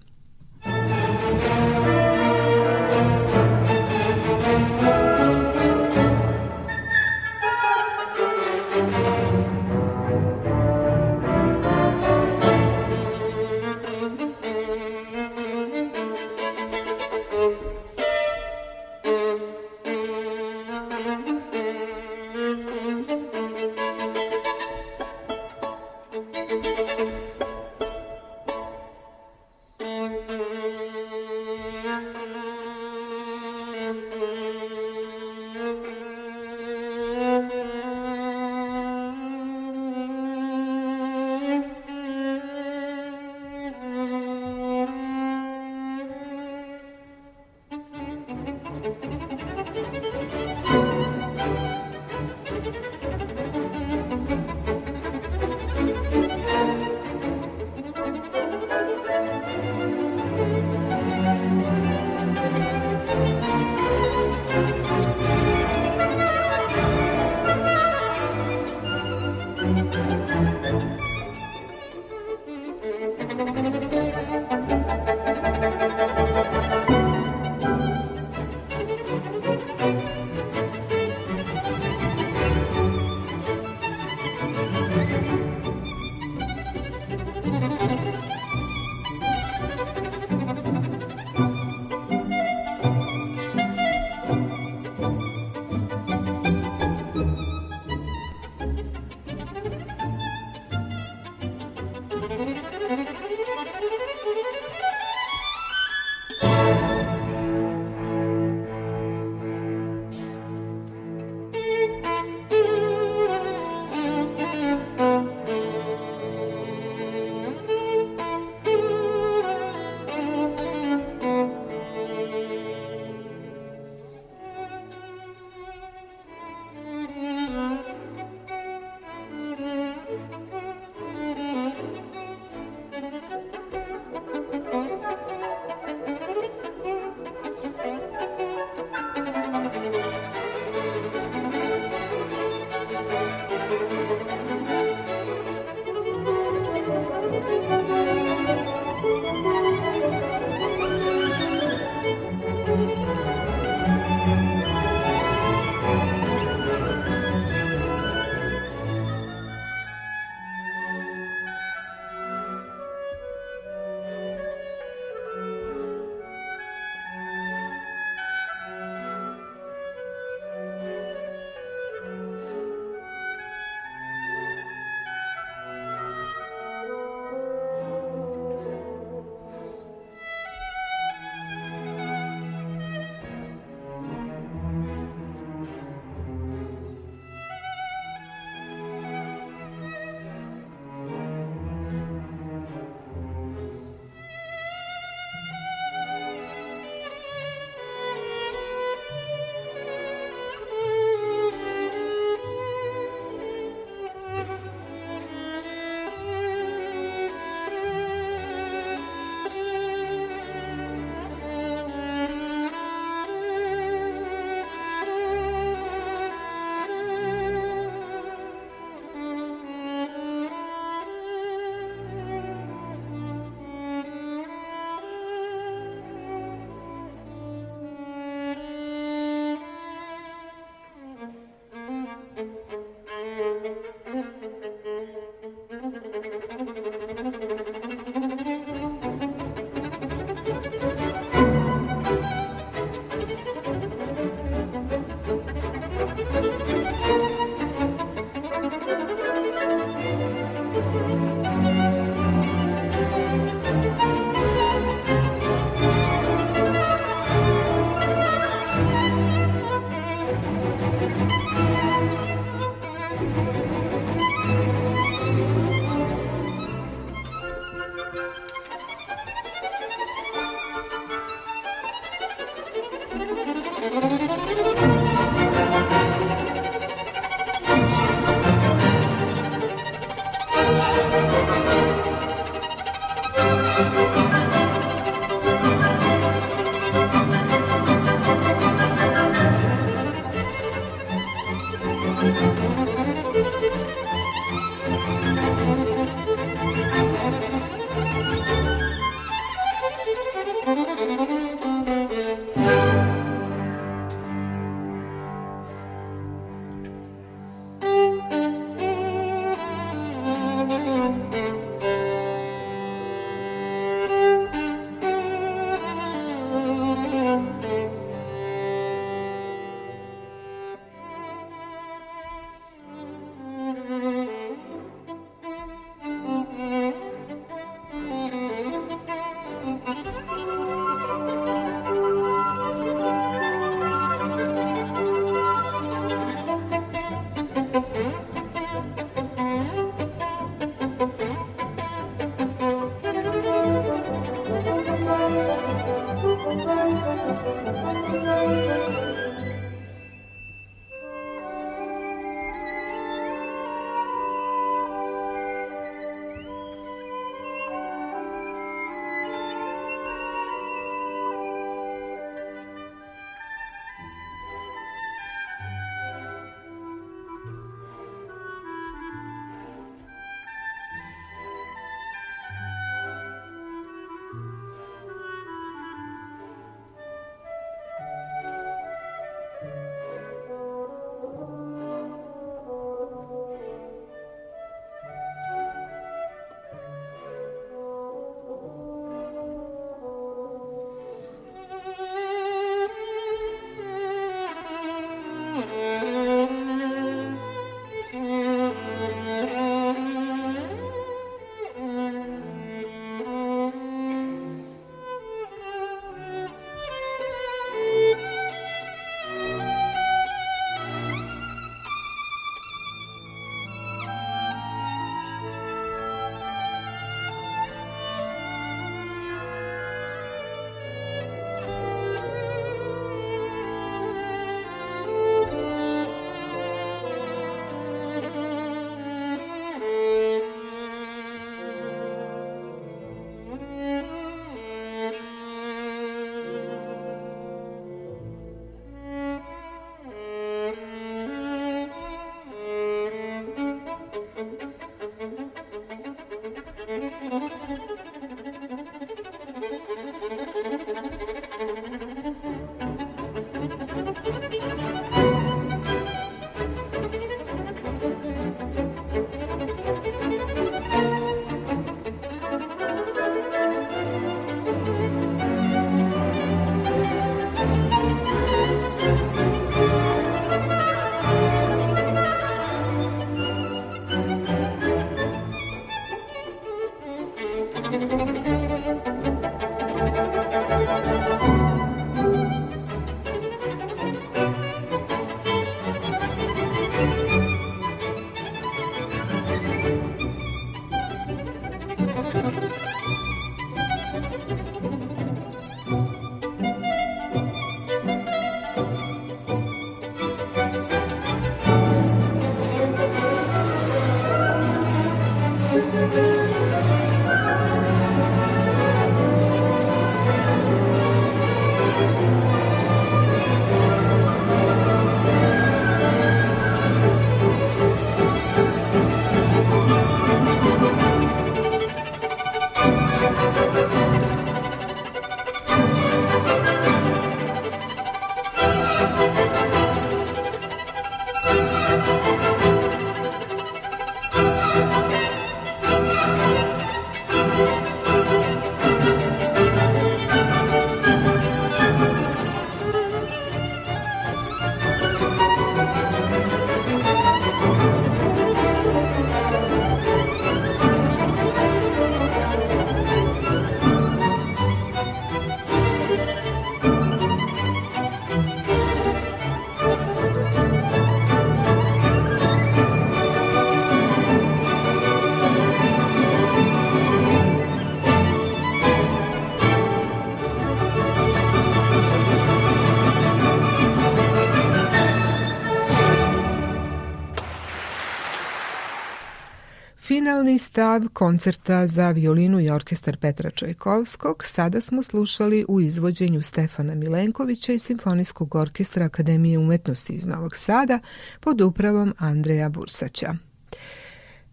Finalni stav koncerta za violinu i orkestar Petra Čajkovskog sada smo slušali u izvođenju Stefana Milenkovića i Simfonijskog orkestra Akademije umetnosti iz Novog Sada pod upravom Andreja Bursaća.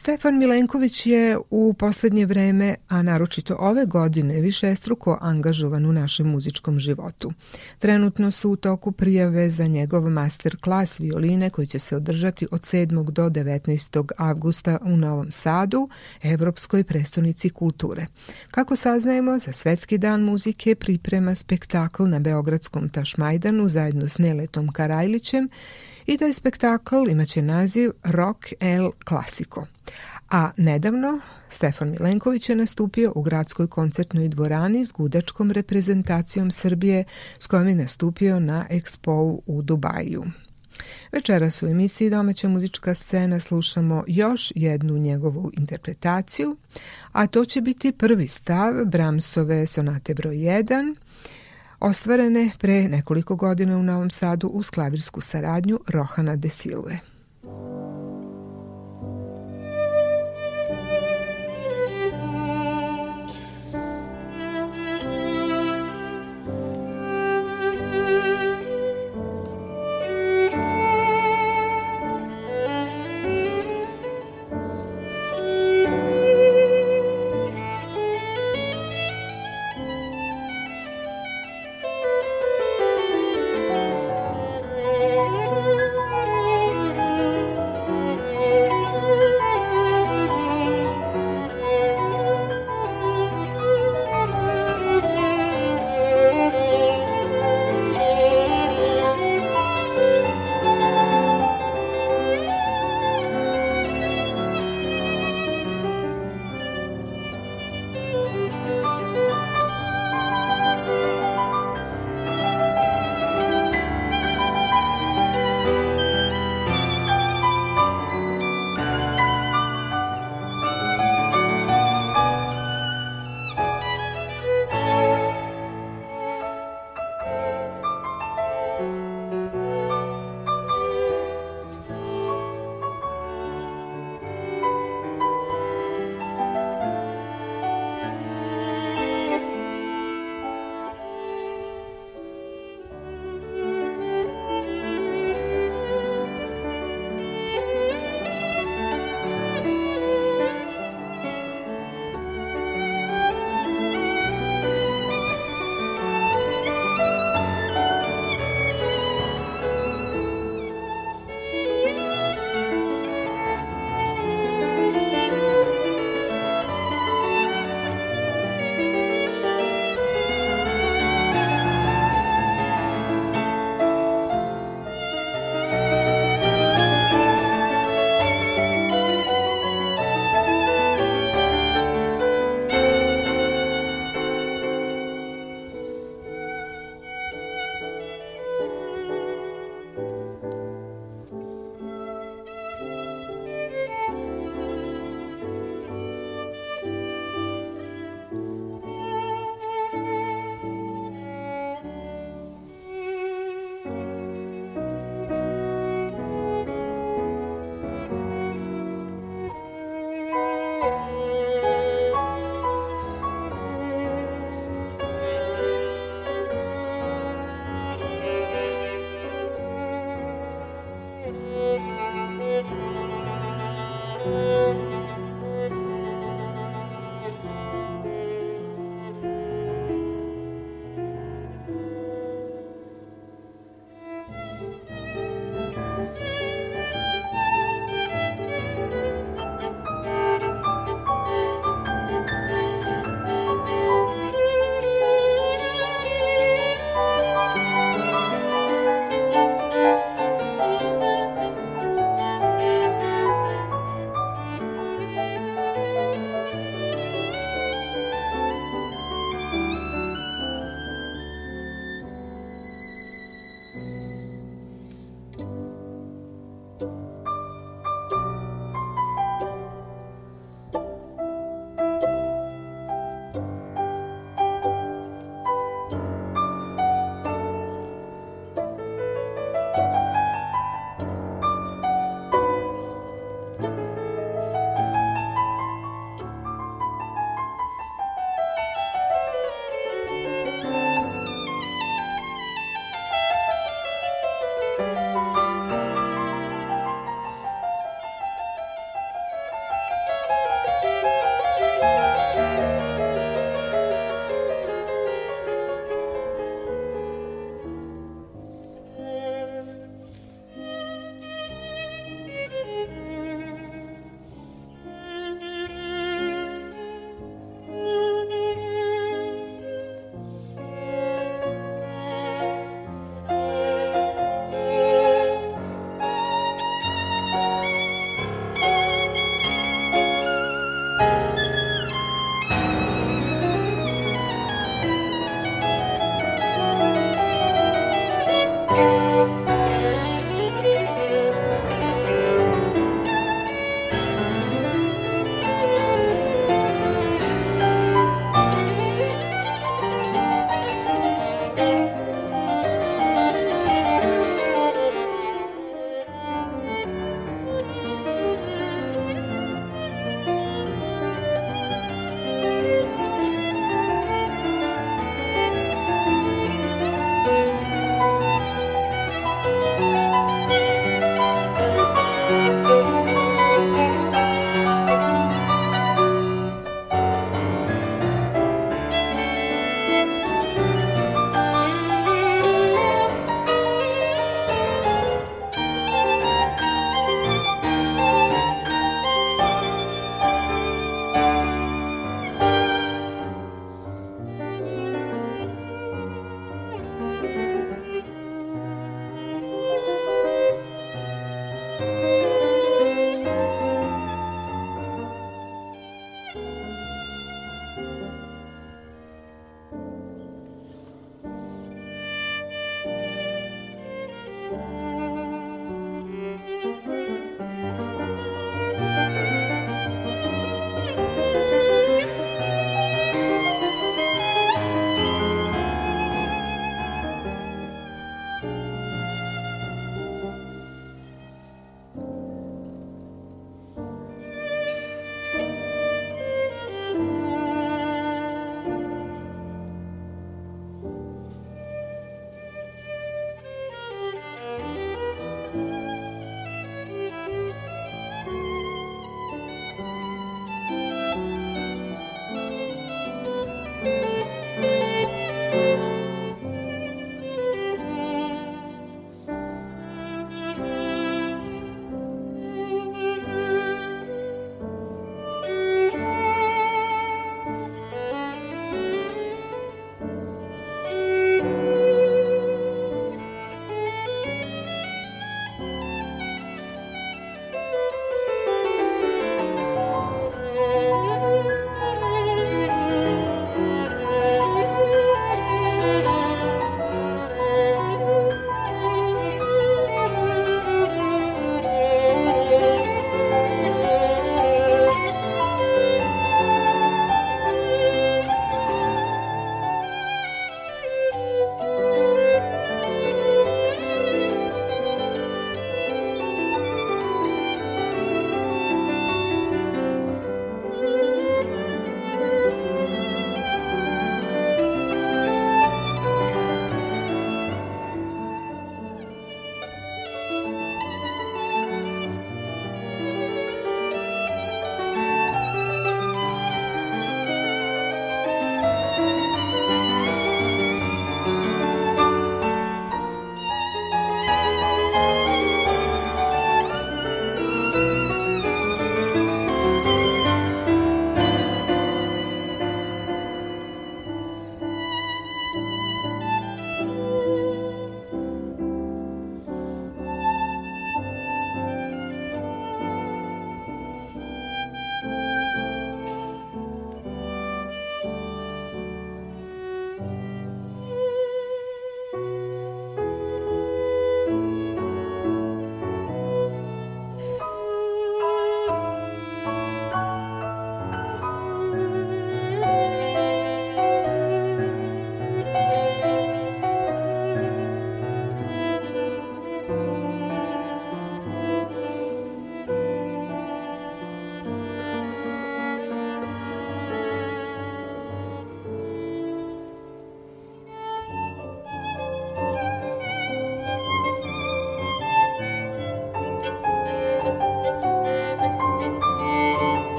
Stefan Milenković je u poslednje vreme, a naročito ove godine, više struko angažovan u našem muzičkom životu. Trenutno su u toku prijave za njegov master klas violine koji će se održati od 7. do 19. avgusta u Novom Sadu, Evropskoj prestonici kulture. Kako saznajemo, za Svetski dan muzike priprema spektakl na Beogradskom Tašmajdanu zajedno s Neletom Karajlićem i taj spektakl imaće naziv Rock El Clasico. A nedavno Stefan Milenković je nastupio u gradskoj koncertnoj dvorani s gudačkom reprezentacijom Srbije s kojom je nastupio na Expo u Dubaju. Večeras u emisiji Domaća muzička scena slušamo još jednu njegovu interpretaciju, a to će biti prvi stav Bramsove sonate broj 1, ostvarene pre nekoliko godina u Novom Sadu uz klavirsku saradnju Rohana de Silve.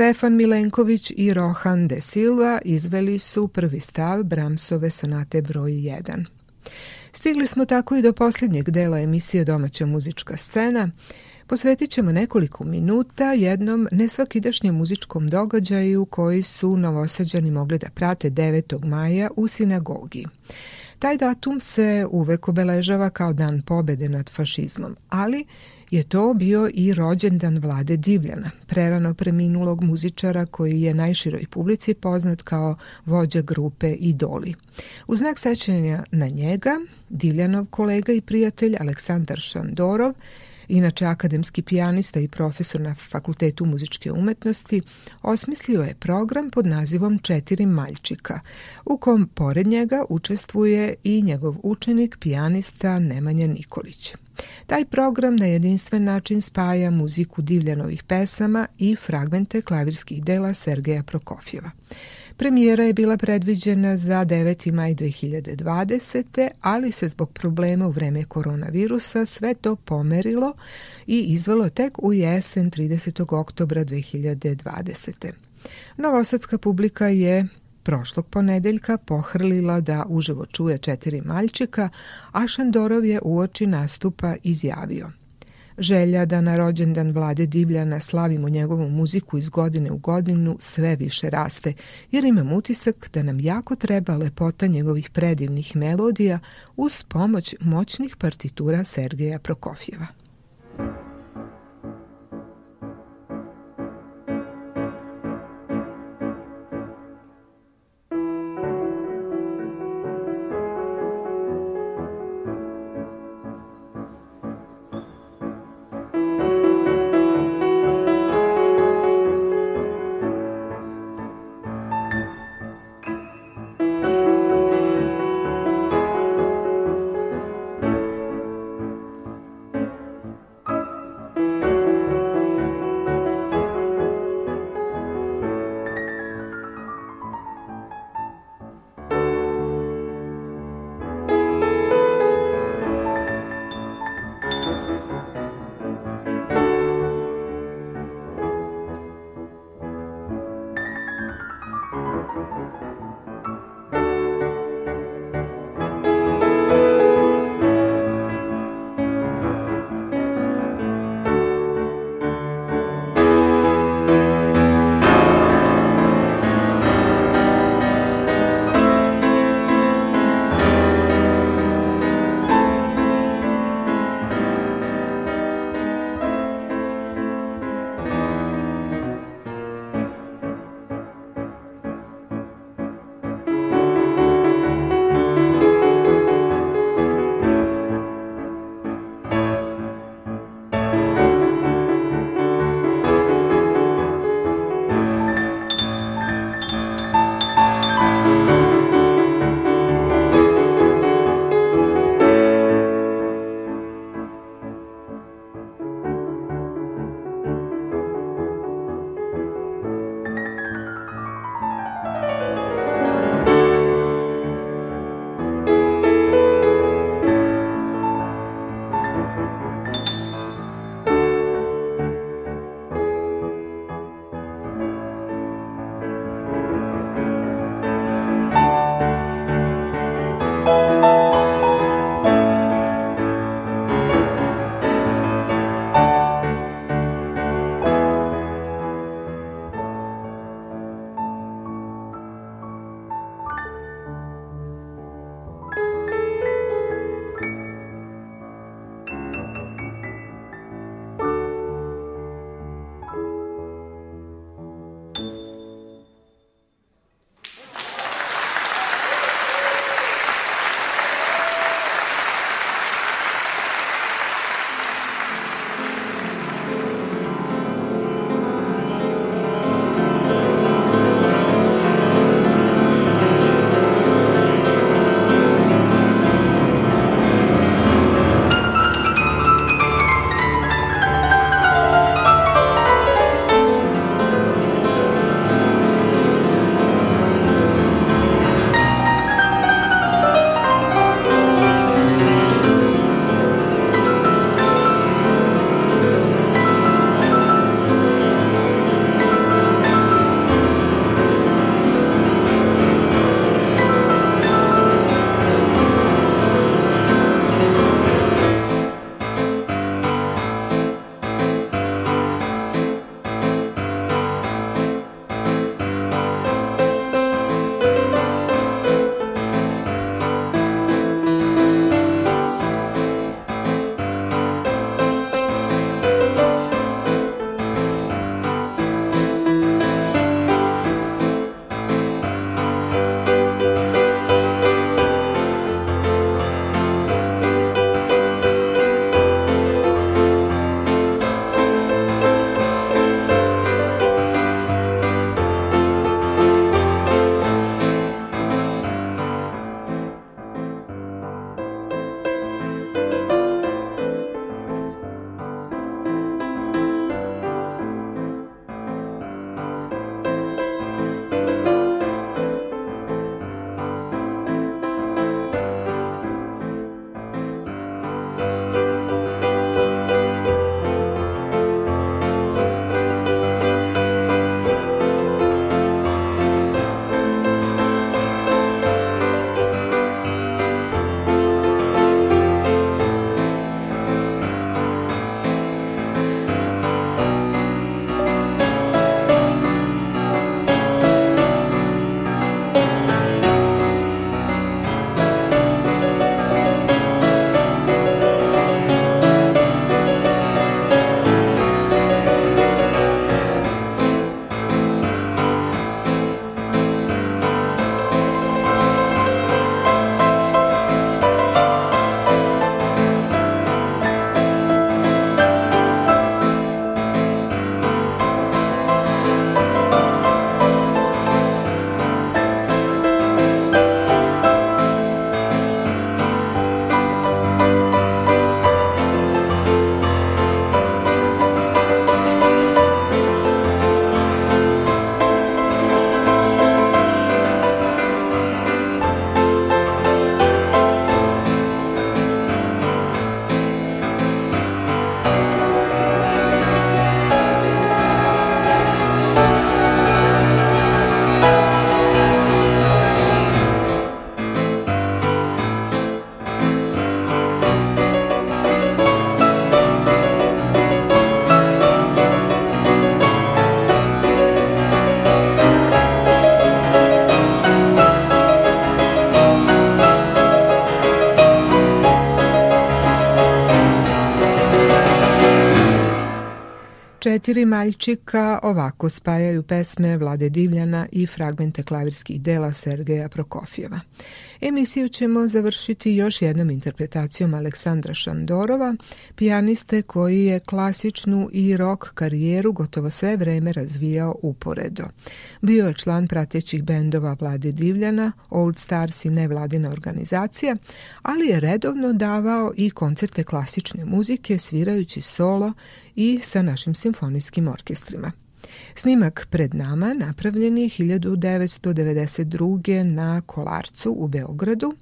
Stefan Milenković i Rohan de Silva izveli su prvi stav Bramsove sonate broj 1. Stigli smo tako i do posljednjeg dela emisije Domaća muzička scena. Posvetit ćemo nekoliko minuta jednom nesvakidašnjem muzičkom događaju koji su novosađani mogli da prate 9. maja u sinagogi. Taj datum se uvek obeležava kao dan pobede nad fašizmom, ali je to bio i rođendan Vlade Divljana, prerano preminulog muzičara koji je najširoj publici poznat kao vođa grupe Idoli. U znak sećanja na njega, Divljanov kolega i prijatelj Aleksandar Šandorov inače akademski pijanista i profesor na Fakultetu muzičke umetnosti, osmislio je program pod nazivom Četiri maljčika, u kom pored njega učestvuje i njegov učenik, pijanista Nemanja Nikolić. Taj program na jedinstven način spaja muziku Divljanovih pesama i fragmente klavirskih dela Sergeja Prokofjeva. Premijera je bila predviđena za 9. maj 2020. ali se zbog problema u vreme koronavirusa sve to pomerilo i izvelo tek u jesen 30. oktobra 2020. Novosadska publika je prošlog ponedeljka pohrlila da uživo čuje četiri maljčika, a Šandorov je uoči nastupa izjavio – Želja da na rođendan Vlade Divljana slavimo njegovu muziku iz godine u godinu sve više raste, jer imam utisak da nam jako treba lepota njegovih predivnih melodija uz pomoć moćnih partitura Sergeja Prokofjeva. Četiri maljčika ovako spajaju pesme Vlade Divljana i fragmente klavirskih dela Sergeja Prokofjeva. Emisiju ćemo završiti još jednom interpretacijom Aleksandra Šandorova, pijaniste koji je klasičnu i rock karijeru gotovo sve vreme razvijao uporedo. Bio je član pratećih bendova Vlade Divljana, Old Stars i nevladina organizacija, ali je redovno davao i koncerte klasične muzike svirajući solo i sa našim simfonijskim orkestrima. Snimak pred nama napravljen je 1992. na Kolarcu u Beogradu.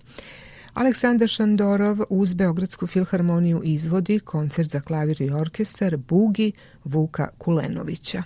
Aleksandar Šandorov uz Beogradsku filharmoniju izvodi koncert za klavir i orkestar Bugi Vuka Kulenovića.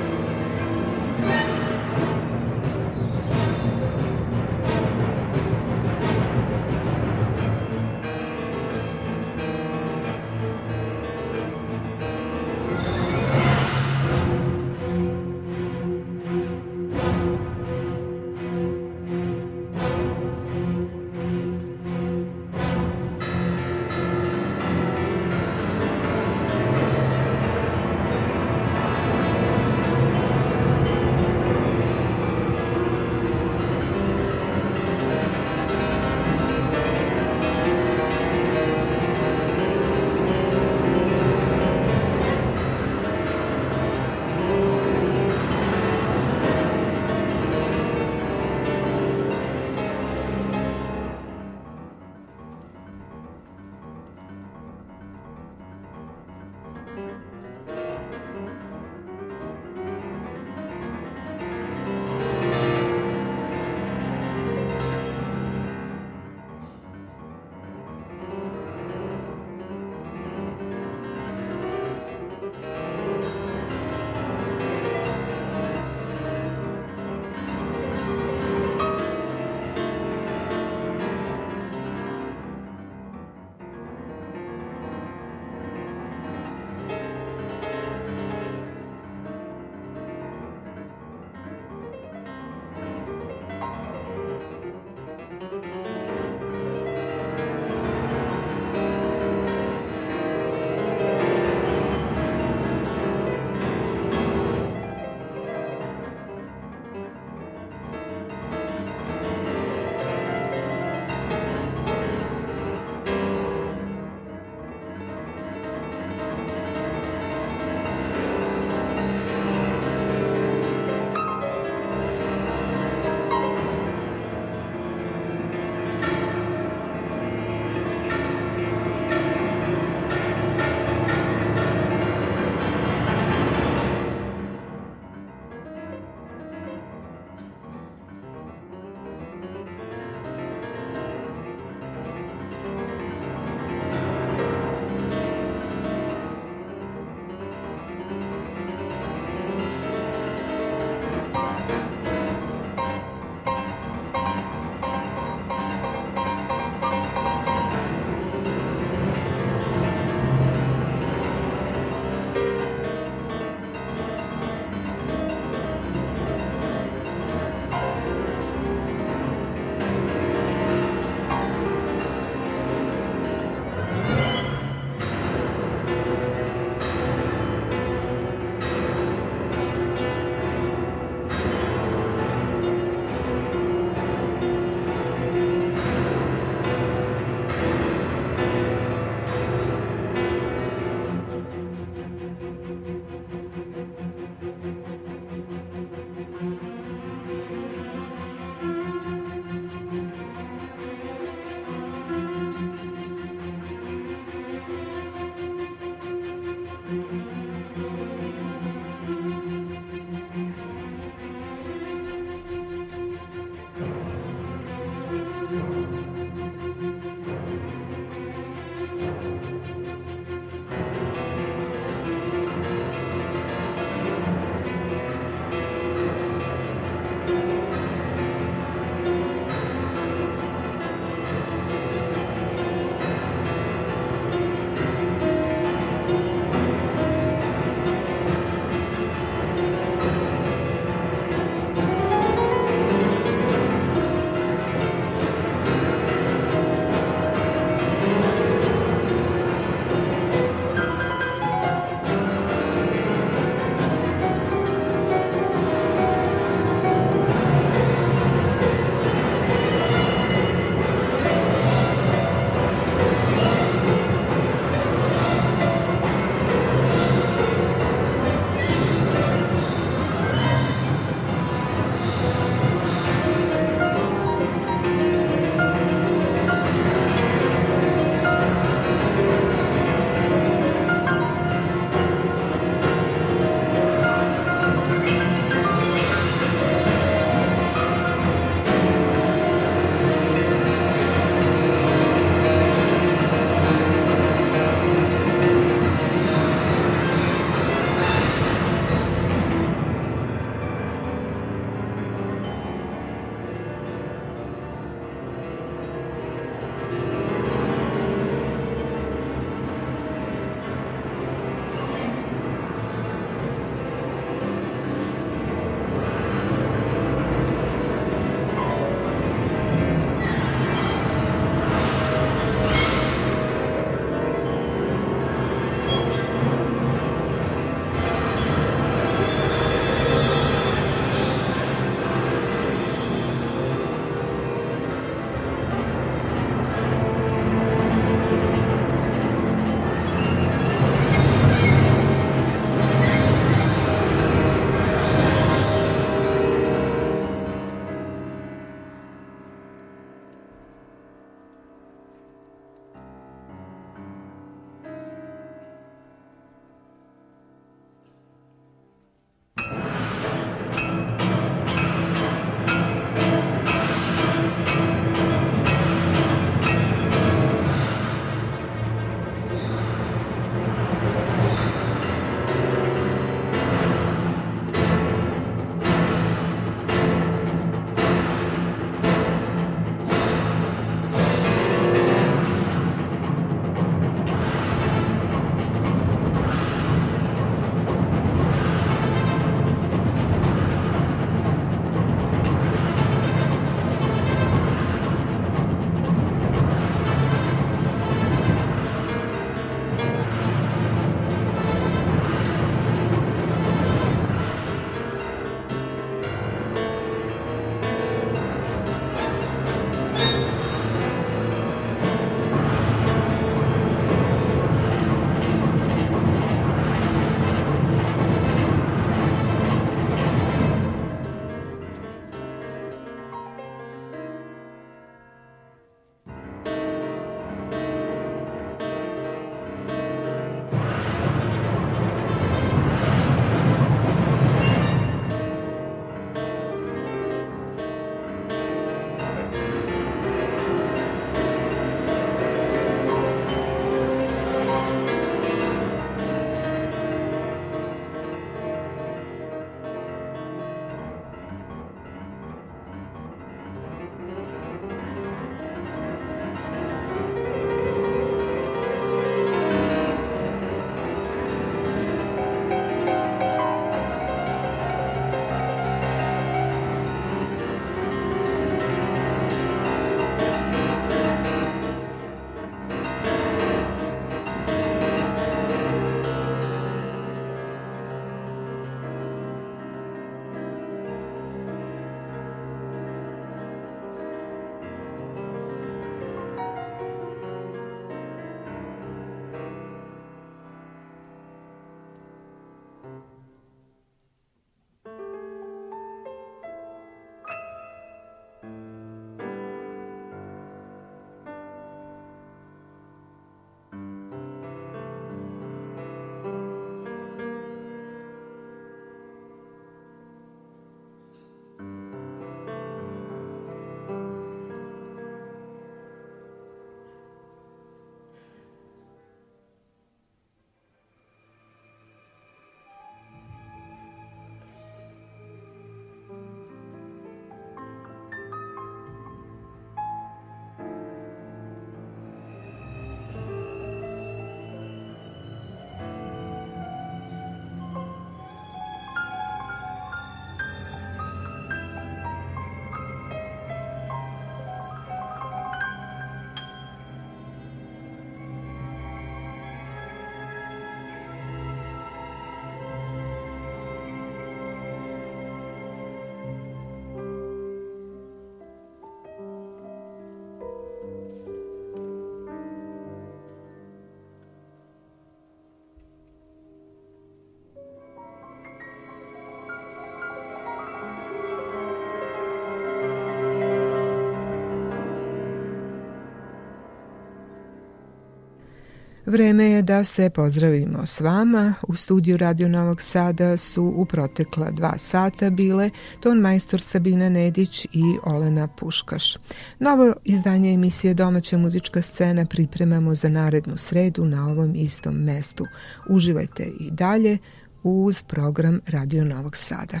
Vreme je da se pozdravimo s vama. U studiju Radio Novog Sada su u protekla dva sata bile ton majstor Sabina Nedić i Olena Puškaš. Novo izdanje emisije Domaća muzička scena pripremamo za narednu sredu na ovom istom mestu. Uživajte i dalje uz program Radio Novog Sada.